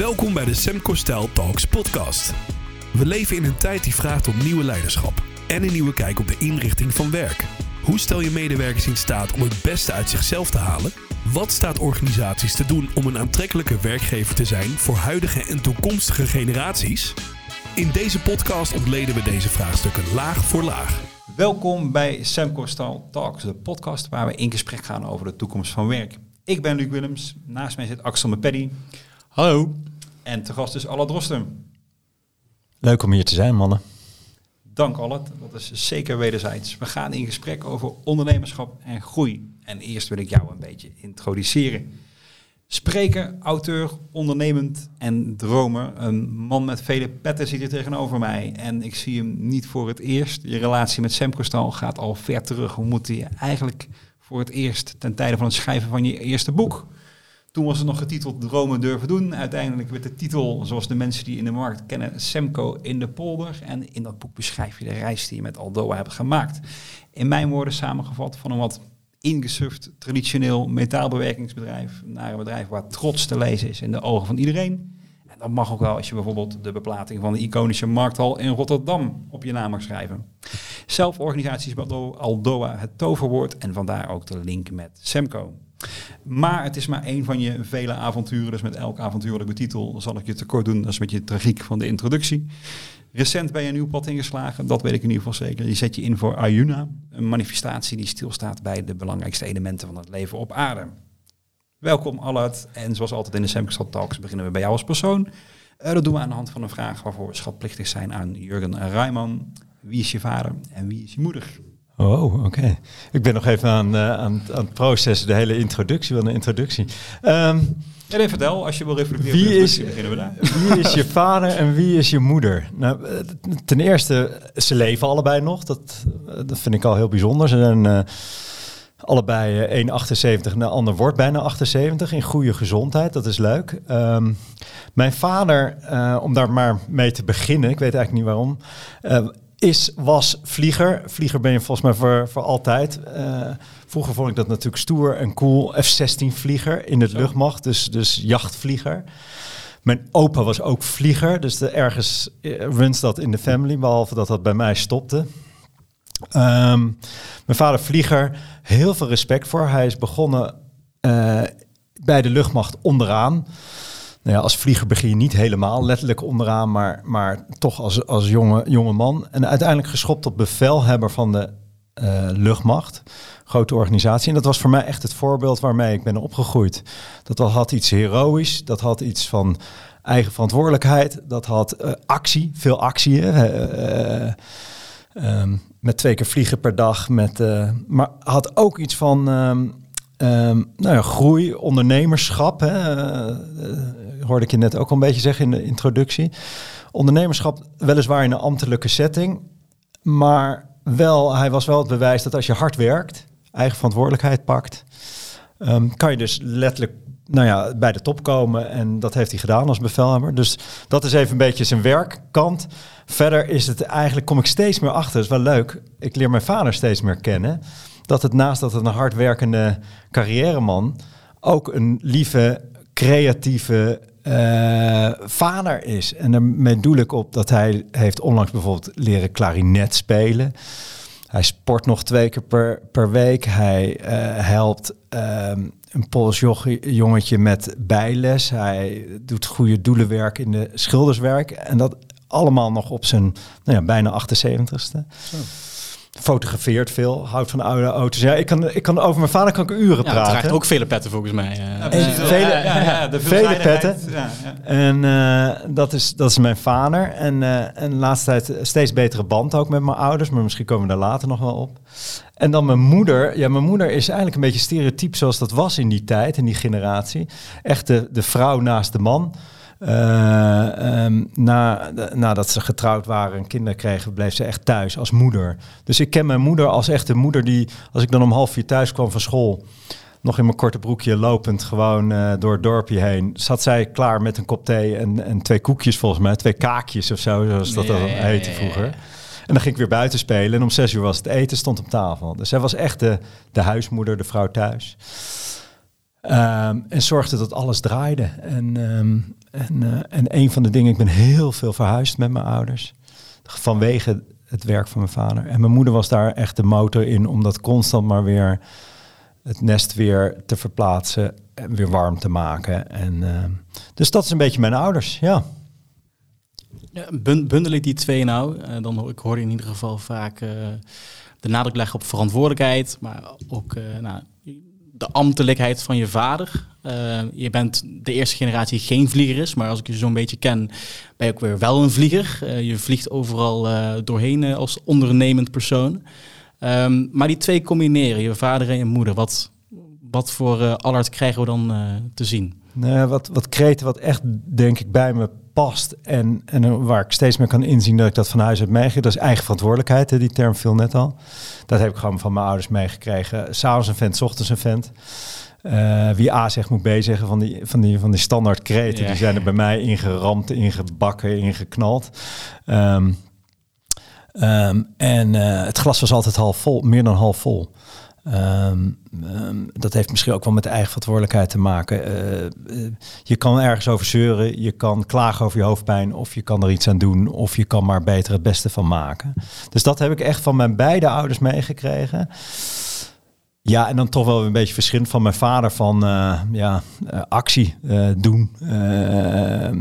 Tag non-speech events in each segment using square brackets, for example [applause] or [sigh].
Welkom bij de Semco Style Talks podcast. We leven in een tijd die vraagt om nieuwe leiderschap en een nieuwe kijk op de inrichting van werk. Hoe stel je medewerkers in staat om het beste uit zichzelf te halen? Wat staat organisaties te doen om een aantrekkelijke werkgever te zijn voor huidige en toekomstige generaties? In deze podcast ontleden we deze vraagstukken laag voor laag. Welkom bij Semco Style Talks, de podcast waar we in gesprek gaan over de toekomst van werk. Ik ben Luc Willems, naast mij zit Axel Mepeddy Hallo. en te gast is Alla Drosten. Leuk om hier te zijn, mannen. Dank Alle, dat is zeker wederzijds. We gaan in gesprek over ondernemerschap en groei. En eerst wil ik jou een beetje introduceren. Spreker, auteur, ondernemend en dromer. Een man met vele petten zit hier tegenover mij. En ik zie hem niet voor het eerst. Je relatie met Semco Staal gaat al ver terug. Hoe moet je eigenlijk voor het eerst ten tijde van het schrijven van je eerste boek? Toen was het nog getiteld Dromen durven doen. Uiteindelijk werd de titel, zoals de mensen die in de markt kennen, Semco in de polder. En in dat boek beschrijf je de reis die je met Aldoa hebt gemaakt. In mijn woorden samengevat van een wat ingesurfd traditioneel metaalbewerkingsbedrijf naar een bedrijf waar trots te lezen is in de ogen van iedereen. En dat mag ook wel als je bijvoorbeeld de beplating van de iconische markthal in Rotterdam op je naam mag schrijven. Zelforganisatie is bij Aldoa het toverwoord en vandaar ook de link met Semco. Maar het is maar één van je vele avonturen. Dus met elk avontuur wat ik betitel, zal ik je tekort doen. Dat is met je tragiek van de introductie. Recent ben je een nieuw pad ingeslagen, dat weet ik in ieder geval zeker. Je zet je in voor Ayuna, een manifestatie die stilstaat bij de belangrijkste elementen van het leven op aarde. Welkom Allard. En zoals altijd in de Semkestad Talks beginnen we bij jou als persoon. Uh, dat doen we aan de hand van een vraag waarvoor we schatplichtig zijn aan Jurgen Rijman. Wie is je vader en wie is je moeder? Oh, oké. Ik ben nog even aan, uh, aan, aan het processen, de hele introductie van de introductie. Um, ja, nee, vertel, als je wil reflecteren. Wie is, beginnen we daar. [laughs] wie is je vader en wie is je moeder? Nou, ten eerste, ze leven allebei nog. Dat, dat vind ik al heel bijzonder. Ze zijn uh, allebei 1,78 en de ander wordt bijna 78 in goede gezondheid. Dat is leuk. Um, mijn vader, uh, om daar maar mee te beginnen, ik weet eigenlijk niet waarom, uh, is, was vlieger. Vlieger ben je volgens mij voor, voor altijd. Uh, vroeger vond ik dat natuurlijk stoer en cool. F-16 vlieger in het luchtmacht, dus, dus jachtvlieger. Mijn opa was ook vlieger, dus de, ergens runs dat in de family, behalve dat dat bij mij stopte. Um, mijn vader vlieger, heel veel respect voor. Hij is begonnen uh, bij de luchtmacht onderaan. Nou ja, als vlieger begin je niet helemaal letterlijk onderaan, maar, maar toch als, als jonge, jonge man. En uiteindelijk geschopt tot bevelhebber van de uh, luchtmacht. Grote organisatie. En dat was voor mij echt het voorbeeld waarmee ik ben opgegroeid. Dat had iets heroïs, dat had iets van eigen verantwoordelijkheid, dat had uh, actie, veel actie. Uh, um, met twee keer vliegen per dag. Met, maar had ook iets van um, um, nou ja, groei, ondernemerschap. Hè, hoorde ik je net ook al een beetje zeggen in de introductie. Ondernemerschap weliswaar in een ambtelijke setting, maar wel, hij was wel het bewijs dat als je hard werkt, eigen verantwoordelijkheid pakt, um, kan je dus letterlijk nou ja, bij de top komen. En dat heeft hij gedaan als bevelhebber. Dus dat is even een beetje zijn werkkant. Verder is het eigenlijk, kom ik steeds meer achter, dat is wel leuk. Ik leer mijn vader steeds meer kennen. Dat het naast dat het een hardwerkende carrièreman ook een lieve, creatieve uh, vader is. En daarmee doe ik op dat hij heeft onlangs bijvoorbeeld leren klarinet spelen. Hij sport nog twee keer per, per week. Hij uh, helpt um, een Pools jongetje met bijles. Hij doet goede doelenwerk in de schilderswerk. En dat allemaal nog op zijn nou ja, bijna 78ste. Zo fotografeert veel, houdt van oude auto's. Ja, ik kan, ik kan over mijn vader kan ik uren ja, praten. krijgt ook vele petten volgens mij. Ja, vele, ja, ja, de vele petten. En uh, dat, is, dat is mijn vader. En, uh, en de laatste tijd steeds betere band ook met mijn ouders. Maar misschien komen we daar later nog wel op. En dan mijn moeder. Ja, mijn moeder is eigenlijk een beetje stereotyp zoals dat was in die tijd, in die generatie. Echt de, de vrouw naast de man. Uh, um, na, nadat ze getrouwd waren en kinderen kregen, bleef ze echt thuis als moeder. Dus ik ken mijn moeder als echte moeder die, als ik dan om half vier thuis kwam van school, nog in mijn korte broekje lopend gewoon uh, door het dorpje heen, zat zij klaar met een kop thee en, en twee koekjes volgens mij, twee kaakjes of zo, zoals dat dan heette vroeger. En dan ging ik weer buiten spelen en om zes uur was het eten, stond op tafel. Dus zij was echt de, de huismoeder, de vrouw thuis. Um, en zorgde dat alles draaide. En, um, en, eh, en een van de dingen, ik ben heel veel verhuisd met mijn ouders. Vanwege het werk van mijn vader. En mijn moeder was daar echt de motor in om dat constant maar weer het nest weer te verplaatsen en weer warm te maken. En, uh, dus dat is een beetje mijn ouders, ja. ja bundel ik die twee nou? Uh, dan ik hoor in ieder geval vaak de nadruk leggen op verantwoordelijkheid, maar ook nou, de ambtelijkheid van je vader. je bent de eerste generatie geen vlieger is, maar als ik je zo'n beetje ken, ben je ook weer wel een vlieger. je vliegt overal doorheen als ondernemend persoon. Um, maar die twee combineren, je vader en je moeder, wat, wat voor allard krijgen we dan te zien? Nou, wat, wat kreten wat echt, denk ik, bij me past en, en waar ik steeds meer kan inzien dat ik dat van huis uit meegeef, dat is eigen verantwoordelijkheid. Hè, die term viel net al. Dat heb ik gewoon van mijn ouders meegekregen. S'avonds een vent, s ochtends een vent. Uh, wie A zegt moet B zeggen van die, van die, van die standaard kreten. Die zijn er bij mij ingeramd, ingebakken, ingeknald. Um, Um, en uh, het glas was altijd half vol, meer dan half vol. Um, um, dat heeft misschien ook wel met de eigen verantwoordelijkheid te maken. Uh, uh, je kan ergens over zeuren, je kan klagen over je hoofdpijn, of je kan er iets aan doen, of je kan maar beter het beste van maken. Dus dat heb ik echt van mijn beide ouders meegekregen. Ja, en dan toch wel een beetje verschillend van mijn vader van uh, ja, actie doen.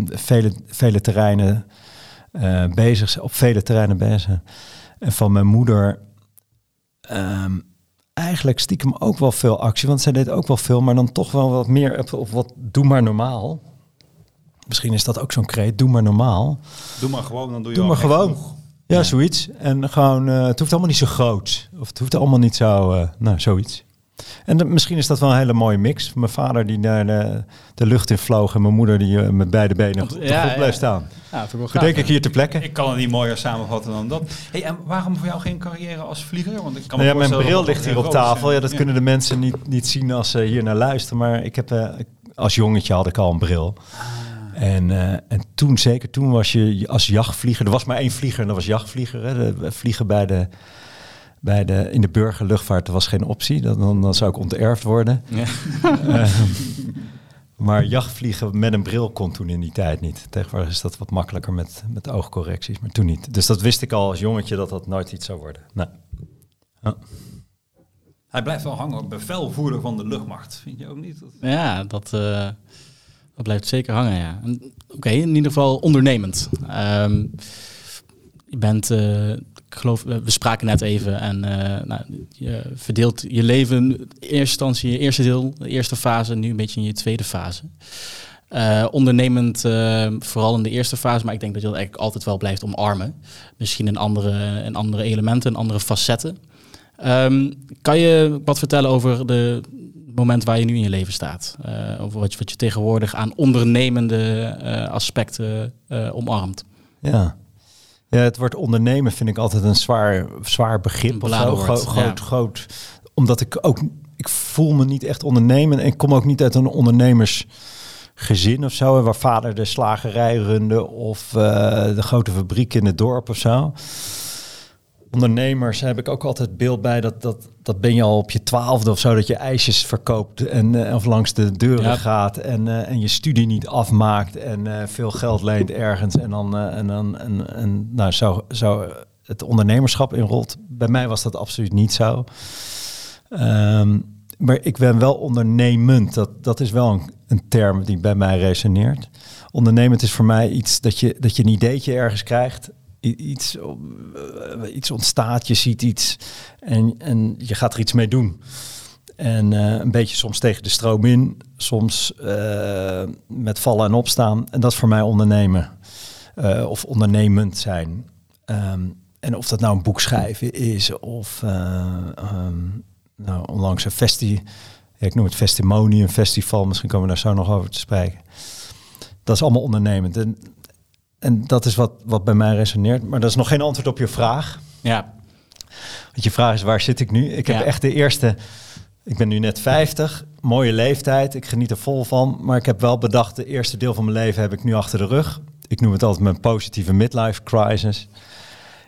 vele, vele terreinen bezig, op vele terreinen bezig. En van mijn moeder um, eigenlijk stiekem ook wel veel actie, want zij deed ook wel veel, maar dan toch wel wat meer op, op wat doe maar normaal. Misschien is dat ook zo'n kreet, doe maar normaal. Doe maar gewoon, dan doe je Doe maar gewoon. Ja, ja, zoiets. En gewoon, uh, het hoeft allemaal niet zo groot. Of het hoeft allemaal niet zo, uh, nou, zoiets. En de, misschien is dat wel een hele mooie mix. Mijn vader die naar de, de lucht in vloog en mijn moeder die uh, met beide benen op, ja, op blijft staan. Ja, ja denk ik hier te plekken. Ik kan het niet mooier samenvatten dan dat. Hey, en waarom voor jou geen carrière als vlieger? Want ik kan nou ja, mijn bril ligt hier op tafel. Ja, dat kunnen de mensen niet, niet zien als ze hier naar luisteren. Maar ik heb, uh, als jongetje had ik al een bril. Ah. En, uh, en toen, zeker toen was je als jachtvlieger... Er was maar één vlieger en dat was jachtvlieger. Hè, de, vliegen bij de bij de, in de burgerluchtvaart was geen optie. Dan, dan zou ik onterfd worden. Ja. uh, [laughs] maar jachtvliegen met een bril kon toen in die tijd niet. Tegenwoordig is dat wat makkelijker met, met oogcorrecties, maar toen niet. Dus dat wist ik al als jongetje dat dat nooit iets zou worden. Ja. Hij blijft wel hangen op bevelvoerder van de luchtmacht, vind je ook niet? Ja, dat, uh, dat blijft zeker hangen, ja. Oké, okay, in ieder geval ondernemend. Um, je bent uh, ik geloof, we spraken net even en uh, nou, je verdeelt je leven in eerste instantie, je eerste deel, de eerste fase, nu een beetje in je tweede fase. Uh, ondernemend, uh, vooral in de eerste fase, maar ik denk dat je dat eigenlijk altijd wel blijft omarmen. Misschien in andere, in andere elementen, andere facetten. Um, kan je wat vertellen over de moment waar je nu in je leven staat? Over wat je, wat je tegenwoordig aan ondernemende aspecten omarmt? Ja, ja, het woord ondernemen vind ik altijd een zwaar, zwaar begrip. Of zo. Gro groot, groot. Omdat ik ook, ik voel me niet echt ondernemen. En ik kom ook niet uit een ondernemersgezin of zo. Waar vader de slagerij runde of uh, de grote fabriek in het dorp of zo ondernemers heb ik ook altijd beeld bij dat, dat, dat ben je al op je twaalfde of zo, dat je ijsjes verkoopt en uh, of langs de deuren gaat en, uh, en je studie niet afmaakt en uh, veel geld leent ergens en dan, en dan en, en, nou, zo, zo het ondernemerschap inrolt. Bij mij was dat absoluut niet zo. Um, maar ik ben wel ondernemend. Dat, dat is wel een, een term die bij mij resoneert. Ondernemend is voor mij iets dat je, dat je een ideetje ergens krijgt iets, uh, iets ontstaat, je ziet iets en, en je gaat er iets mee doen. En uh, een beetje soms tegen de stroom in, soms uh, met vallen en opstaan. En dat is voor mij ondernemen of ondernemend zijn. Um, en of dat nou een boek schrijven is of um, nou, onlangs een festi, ja, ik noem het festimonie, een festival, misschien komen we daar zo nog over te spreken. Dat is allemaal ondernemend. En en dat is wat, wat bij mij resoneert. Maar dat is nog geen antwoord op je vraag. Ja. Want je vraag is, waar zit ik nu? Ik heb echt de eerste... Ik ben nu net 50, mooie leeftijd. Ik geniet er vol van. Maar ik heb wel bedacht, de eerste deel van mijn leven heb ik nu achter de rug. Ik noem het altijd mijn positieve midlife crisis.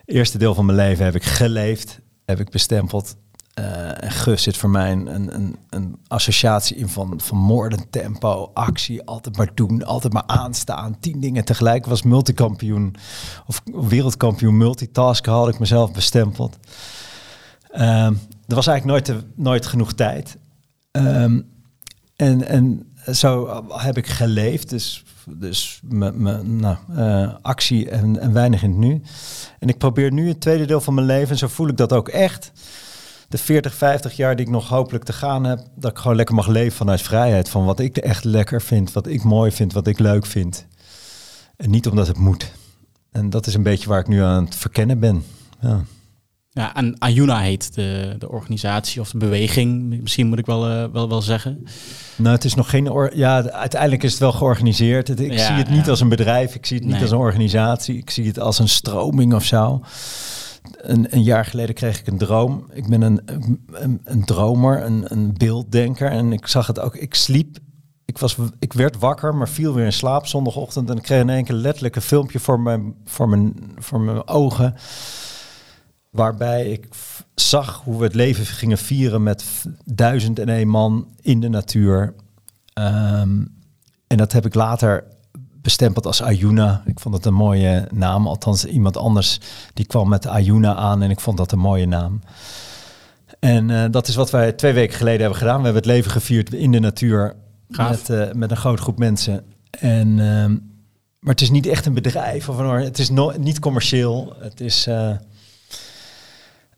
Eerste deel van mijn leven heb ik geleefd. Heb ik bestempeld. Eh, en Gus zit voor mij een, een, een, associatie in van, van moordend tempo, actie, altijd maar doen, altijd maar aanstaan, tien dingen tegelijk. Was multikampioen of wereldkampioen multitask had ik mezelf bestempeld. Ehm, er was eigenlijk nooit, nooit genoeg tijd. Ehm, en, en zo heb ik geleefd, dus, dus nou, eh, actie en, en weinig in het nu. En ik probeer nu het tweede deel van mijn leven, en zo voel ik dat ook echt. De 40, 50 jaar die ik nog hopelijk te gaan heb, dat ik gewoon lekker mag leven vanuit vrijheid. Van wat ik echt lekker vind, wat ik mooi vind, wat ik leuk vind. En niet omdat het moet. En dat is een beetje waar ik nu aan het verkennen ben. Ja. Ja, en Ayuna heet de, de organisatie of de beweging, misschien moet ik wel, eh, wel, wel zeggen. Nou, het is nog geen. or- Ja, uiteindelijk is het wel georganiseerd. Het- ik Ja, zie het niet als een bedrijf. Ik zie het niet als een organisatie. Ik zie het als een stroming of zo. Een, een jaar geleden kreeg ik een droom. Ik ben een, een, een dromer, een, een beelddenker. En ik zag het ook. Ik sliep. Ik, was, ik werd wakker, maar viel weer in slaap zondagochtend. En ik kreeg in één keer letterlijk een filmpje voor mijn, voor mijn, voor mijn ogen. Waarbij ik zag hoe we het leven gingen vieren met duizend en één man in de natuur. Ehm, en dat heb ik later bestempeld als Ayuna. Ik vond het een mooie naam. Althans, iemand anders die kwam met Ayuna aan en ik vond dat een mooie naam. En eh, dat is wat wij twee weken geleden hebben gedaan. We hebben het leven gevierd in de natuur Gaaf. met, eh, met een grote groep mensen. En, ehm, maar het is niet echt een bedrijf of een, het is no, niet commercieel. Het is, eh,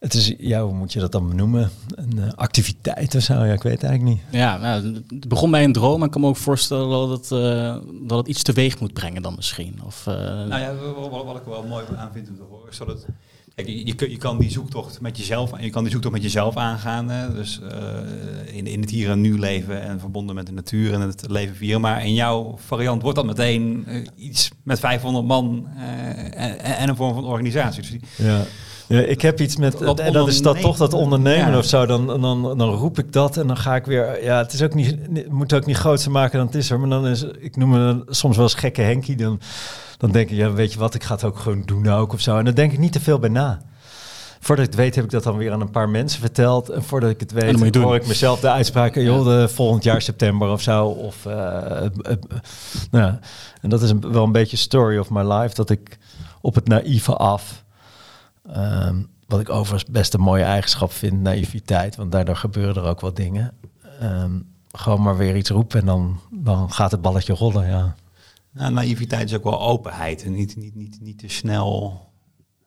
het is, ja, hoe moet je dat dan benoemen? Een eh, activiteit of zo? Ja, ik weet het eigenlijk niet. Ja, nou, het begon bij een droom, maar ik kan me ook voorstellen dat het, eh, dat het iets teweeg moet brengen dan misschien. Of, eh, Nou ja, wat, wat- wat ik er wel mooi aan vind om te horen, is dat het... Kijk, je, je, kun- je kan die zoektocht met jezelf, je kan die zoektocht met jezelf aangaan. Hè? Dus eh, in, in het hier en nu leven en verbonden met de natuur en het leven vieren. Maar in jouw variant wordt dat meteen iets met 500 man eh, en, en een vorm van organisatie. Dus die- Ja. Ja, ik heb iets met, Dat en dat is dat toch dat ondernemen Ja. of zo. Dan, dan, dan roep ik dat en dan ga ik weer. Ja, het is ook niet, het moet ook niet groter maken dan het is. Hoor. Maar dan is, ik noem me soms wel eens gekke Henkie. Dan, dan denk ik, ja, weet je wat, ik ga het ook gewoon doen ook of zo. En dan denk ik niet te veel bij na. Voordat ik het weet heb ik dat dan weer aan een paar mensen verteld. En voordat ik het weet doen. hoor ik mezelf de uitspraken. Joh, de volgend jaar september of zo. Of, eh, eh, eh, nou, ja. en dat is een, wel een beetje story of my life. Dat ik op het naïeve af... Ehm, wat ik overigens best een mooie eigenschap vind, naïviteit. Want daardoor gebeuren er ook wat dingen. Ehm, gewoon maar weer iets roepen en dan, dan gaat het balletje rollen, ja. Nou, naïviteit is ook wel openheid en niet, niet, niet, niet te snel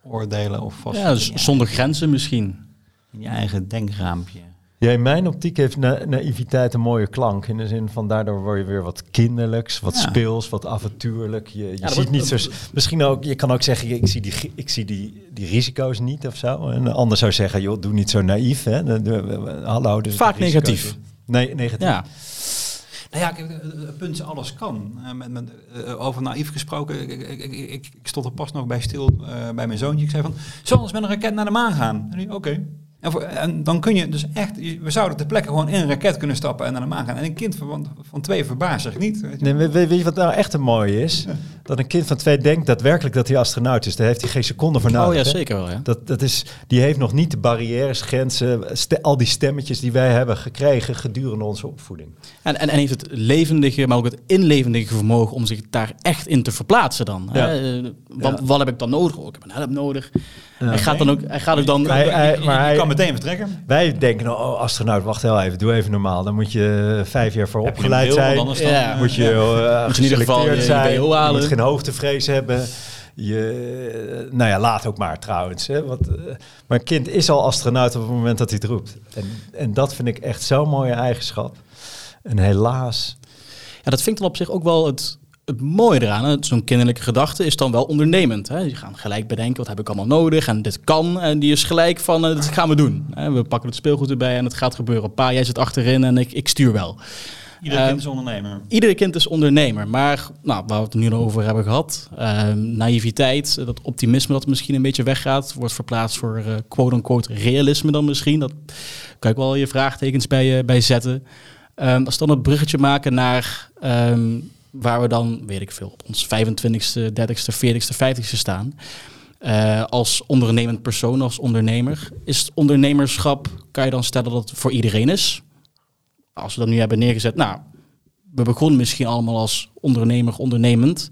oordelen of vast ja, zonder grenzen misschien. in je eigen denkraampje. Ja, in mijn optiek heeft na naïviteit een mooie klank. In de zin van daardoor word je weer wat kinderlijks, wat Ja. speels, wat avontuurlijk. Je, je ziet niet zo. Misschien ook, je kan ook zeggen, ik zie die, ik zie die, die risico's niet of zo. En de ander zou zeggen, joh, doe niet zo naïef. Hè. De- de- de- hallo, dus Vaak negatief. Nee, negatief. Ja, Nou ja, kijk, het punt is alles kan. Eh, met, met, eh, over naïef gesproken, ik, ik, ik, ik, stond er pas nog bij stil eh, bij mijn zoontje. Ik zei van, zullen we eens met een raket naar de maan gaan? En hij, oké. En, voor- en dan kun je dus echt, we zouden ter plekke gewoon in een raket kunnen stappen en naar de maan gaan. En een kind van, van twee verbaast zich niet. weet je. Nee, weet, weet je wat nou echt een mooie is? Dat een kind van twee denkt daadwerkelijk dat hij astronaut is. Daar heeft hij geen seconde voor nodig. oh ja, hè? zeker wel. Ja. Dat, dat is, die heeft nog niet de barrières, grenzen, al die stemmetjes die wij hebben gekregen gedurende onze opvoeding. En, en, en heeft het levendige, maar ook het inlevendige vermogen om zich daar echt in te verplaatsen dan. Ja. Hè? Eh, Wat, Ja. wat heb ik dan nodig? Oh, ik heb een help nodig. Ja. hij gaat dan ook, hij gaat ook dan... Hij- hij- Je- je, maar hij- kan meteen vertrekken. Wij denken, nou, oh, astronaut, wacht heel even, doe even normaal. Dan moet je eh, vijf jaar voor Heb je opgeleid zijn. dan, Ja. eh, moet je, ja. eh, Moet je in ieder geval geselecteerd je zijn. Je halen. moet geen hoogtevrees hebben. Je, nou ja, laat ook maar trouwens. Hè, want, maar een kind is al astronaut op het moment dat hij het roept. En, en dat vind ik echt zo'n mooie eigenschap. En helaas... Ja, dat vind ik dan op zich ook wel het, het mooie eraan. Zo'n kinderlijke gedachte is dan wel ondernemend. Hè. Je gaat gelijk bedenken, wat heb ik allemaal nodig? En dit kan. En die is gelijk van, eh, dit gaan we doen. Hè. We pakken het speelgoed erbij en het gaat gebeuren. Pa, jij zit achterin en ik, ik stuur wel. Ieder Eh, kind is ondernemer. Iedere kind is ondernemer, maar nou, waar we het nu over hebben gehad, eh, naïviteit, eh, dat optimisme dat misschien een beetje weggaat, wordt verplaatst voor eh, quote-unquote realisme dan misschien. Dat kan ik wel je vraagtekens bij, bij zetten. Ehm, als we dan een bruggetje maken naar ehm, waar we dan, weet ik veel, op ons 25ste, 30ste, 40ste, 50ste staan. eh, als ondernemend persoon, als ondernemer. Is het ondernemerschap, kan je dan stellen dat het voor iedereen is? Als we dat nu hebben neergezet, nou, we begonnen misschien allemaal als ondernemer, ondernemend.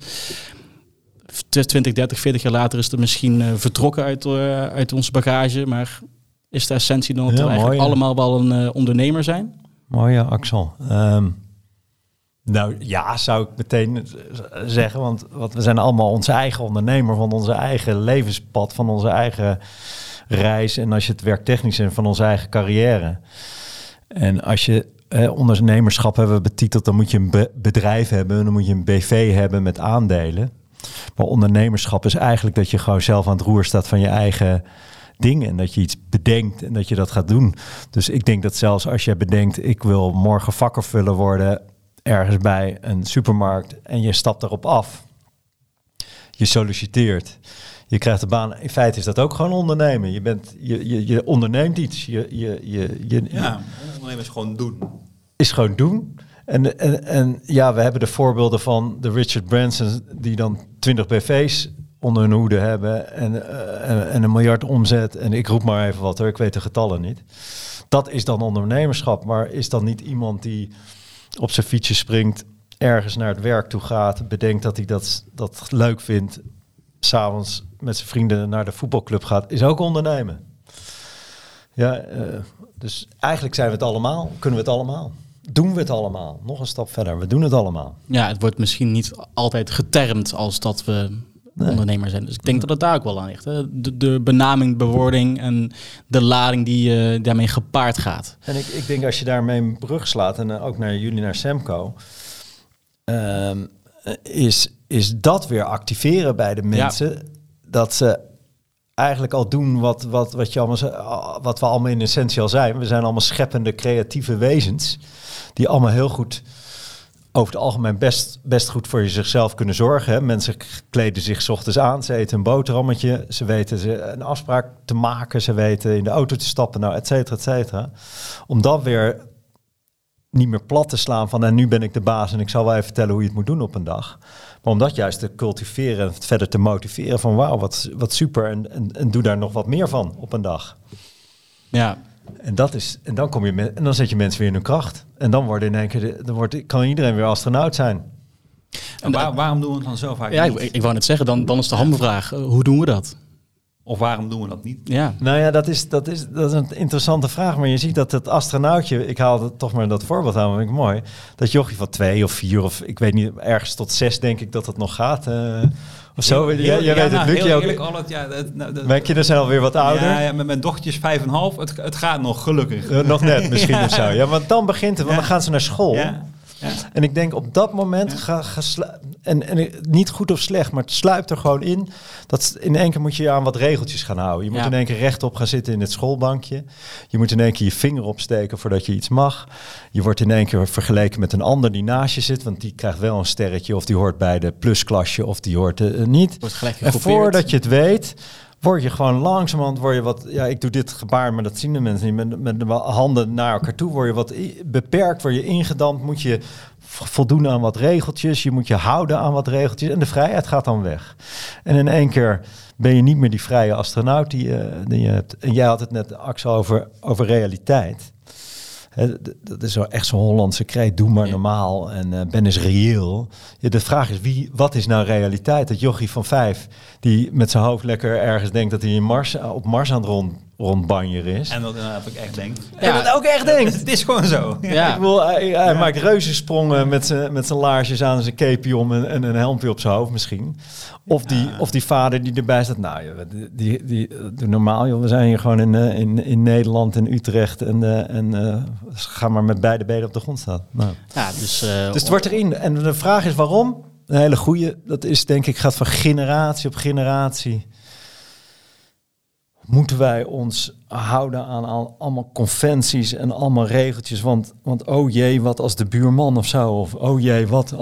20, 30, 40 jaar later is het misschien uh, vertrokken uit, uh, uit onze bagage. Maar is de essentie dan dat Ja, we eigenlijk mooi, allemaal wel een eh, ondernemer zijn? Mooi, ja, Axel. Ehm, nou ja, zou ik meteen zeggen, want, we zijn allemaal onze eigen ondernemer van onze eigen levenspad, van onze eigen reis en als je het werktechnisch en van onze eigen carrière. En als je eh, ondernemerschap hebben betiteld, dan moet je een be- bedrijf hebben, dan moet je een BV hebben met aandelen. Maar ondernemerschap is eigenlijk dat je gewoon zelf aan het roer staat van je eigen dingen en dat je iets bedenkt en dat je dat gaat doen. Dus ik denk dat zelfs als je bedenkt, ik wil morgen vakkenvuller worden ergens bij een supermarkt en je stapt erop af, je solliciteert, je krijgt de baan. In feite is dat ook gewoon ondernemen. Je, bent, je, je, je onderneemt iets. Je, je, je, je, Ja, ondernemers gewoon doen. is gewoon doen. En, en, en ja, we hebben de voorbeelden van de Richard Branson die dan 20 BV's onder hun hoede hebben en, eh, en, en een miljard omzet. En ik roep maar even wat hoor, ik weet de getallen niet. Dat is dan ondernemerschap, maar is dan niet iemand die op zijn fietsje springt, ergens naar het werk toe gaat, bedenkt dat hij dat, dat leuk vindt, s'avonds met zijn vrienden naar de voetbalclub gaat, is ook ondernemen. Ja, eh, dus eigenlijk zijn we het allemaal, kunnen we het allemaal. Doen we het allemaal? Nog een stap verder, we doen het allemaal. Ja, het wordt misschien niet altijd getermd als dat we Nee. ondernemer zijn. Dus ik denk dat het daar ook wel aan ligt. Hè? De, de benaming, bewoording en de lading die eh, daarmee gepaard gaat. En ik, ik denk als je daarmee een brug slaat, en eh, ook naar jullie, naar Semco, ehm, eh, is, is dat weer activeren bij de mensen. Dat ze eigenlijk al doen wat, wat, wat, je allemaal, wat we allemaal in essentie al zijn. We zijn allemaal scheppende, creatieve wezens. Die allemaal heel goed, over het algemeen best, best goed voor je zichzelf kunnen zorgen. Mensen kleden zich ochtends aan, ze eten een boterhammetje. Ze weten ze een afspraak te maken. Ze weten in de auto te stappen, nou, et cetera, et cetera. Om dan weer niet meer plat te slaan van en nu ben ik de baas en ik zal wel even vertellen hoe je het moet doen op een dag. Maar om dat juist te cultiveren en verder te motiveren van wauw, wat, wat super en, en, en doe daar nog wat meer van op een dag. Ja, En, dat is, en, dan kom je met, en dan zet je mensen weer in hun kracht. En dan, worden in één keer de- dan wordt, kan iedereen weer astronaut zijn. En waar- waarom doen we het dan zo vaak ja niet? ik, ik wou net zeggen, dan, dan is de hamvraag, eh, hoe doen we dat? Of waarom doen we dat niet? Ja, Nou ja, dat is, dat, is, dat is een interessante vraag. Maar je ziet dat het astronautje, ik haal het toch maar dat voorbeeld aan, vind ik mooi. Dat jochie van twee of vier of ik weet niet, ergens tot zes denk ik dat het nog gaat. eh, of zo. Heel- Jij- jij ja, weet nou, het, Luc. heel je ook- eerlijk, al het, ja, nou, dat- Mijn kinderen zijn alweer wat ouder. Ja, ja, met mijn dochtertje is vijf en half. Het, het gaat nog, gelukkig. Eh, nog net [laughs] misschien of zo. Ja, want dan begint het, want dan gaan ze naar school. En ik denk op dat moment, ga, en, en niet goed of slecht, maar het sluipt er gewoon in. Dat in één keer moet je je aan wat regeltjes gaan houden. Je moet Ja. in één keer rechtop gaan zitten in het schoolbankje. Je moet in één keer je vinger opsteken voordat je iets mag. Je wordt in één keer vergeleken met een ander die naast je zit, want die krijgt wel een sterretje of die hoort bij de plusklasje of die hoort eh, niet. En voordat je het weet, word je gewoon langzamerhand, word je wat, ja, ik doe dit gebaar, maar dat zien de mensen niet, met, met de handen naar elkaar toe, word je wat beperkt, word je ingedampt, moet je voldoen aan wat regeltjes, je moet je houden aan wat regeltjes en de vrijheid gaat dan weg. En in één keer ben je niet meer die vrije astronaut die, je- die je hebt. En jij had het net, Axel, over, over realiteit. Dat is wel echt zo'n Hollandse kreet. Doe maar normaal en eh, ben eens reëel. Ja, de vraag is, wie, wat is nou realiteit? Dat jochie van vijf, die met zijn hoofd lekker ergens denkt dat hij in Mars, op Mars aan het rond, rondbanjeren is. En dat inderdaad ook echt denk. En dat ook echt denkt. Het is gewoon zo. Ja. Ik bedoel, hij, hij maakt reuzensprongen met zijn, met zijn laarsjes aan, zijn cape om en, en een helmpje op zijn hoofd misschien. Of, die, of die vader die erbij staat. Nou, joh, die, die, doe normaal joh. We zijn hier gewoon in, eh, in, in Nederland, in Utrecht. En, eh, en eh, ga maar met beide benen op de grond staan. Nou. Ja, dus, eh, Dus het wordt erin. En de vraag is waarom? Een hele goede. Dat is denk ik, gaat van generatie op generatie. Moeten wij ons houden aan al, allemaal conventies en allemaal regeltjes? Want, want oh jee, wat als de buurman of zo? Of oh jee, wat,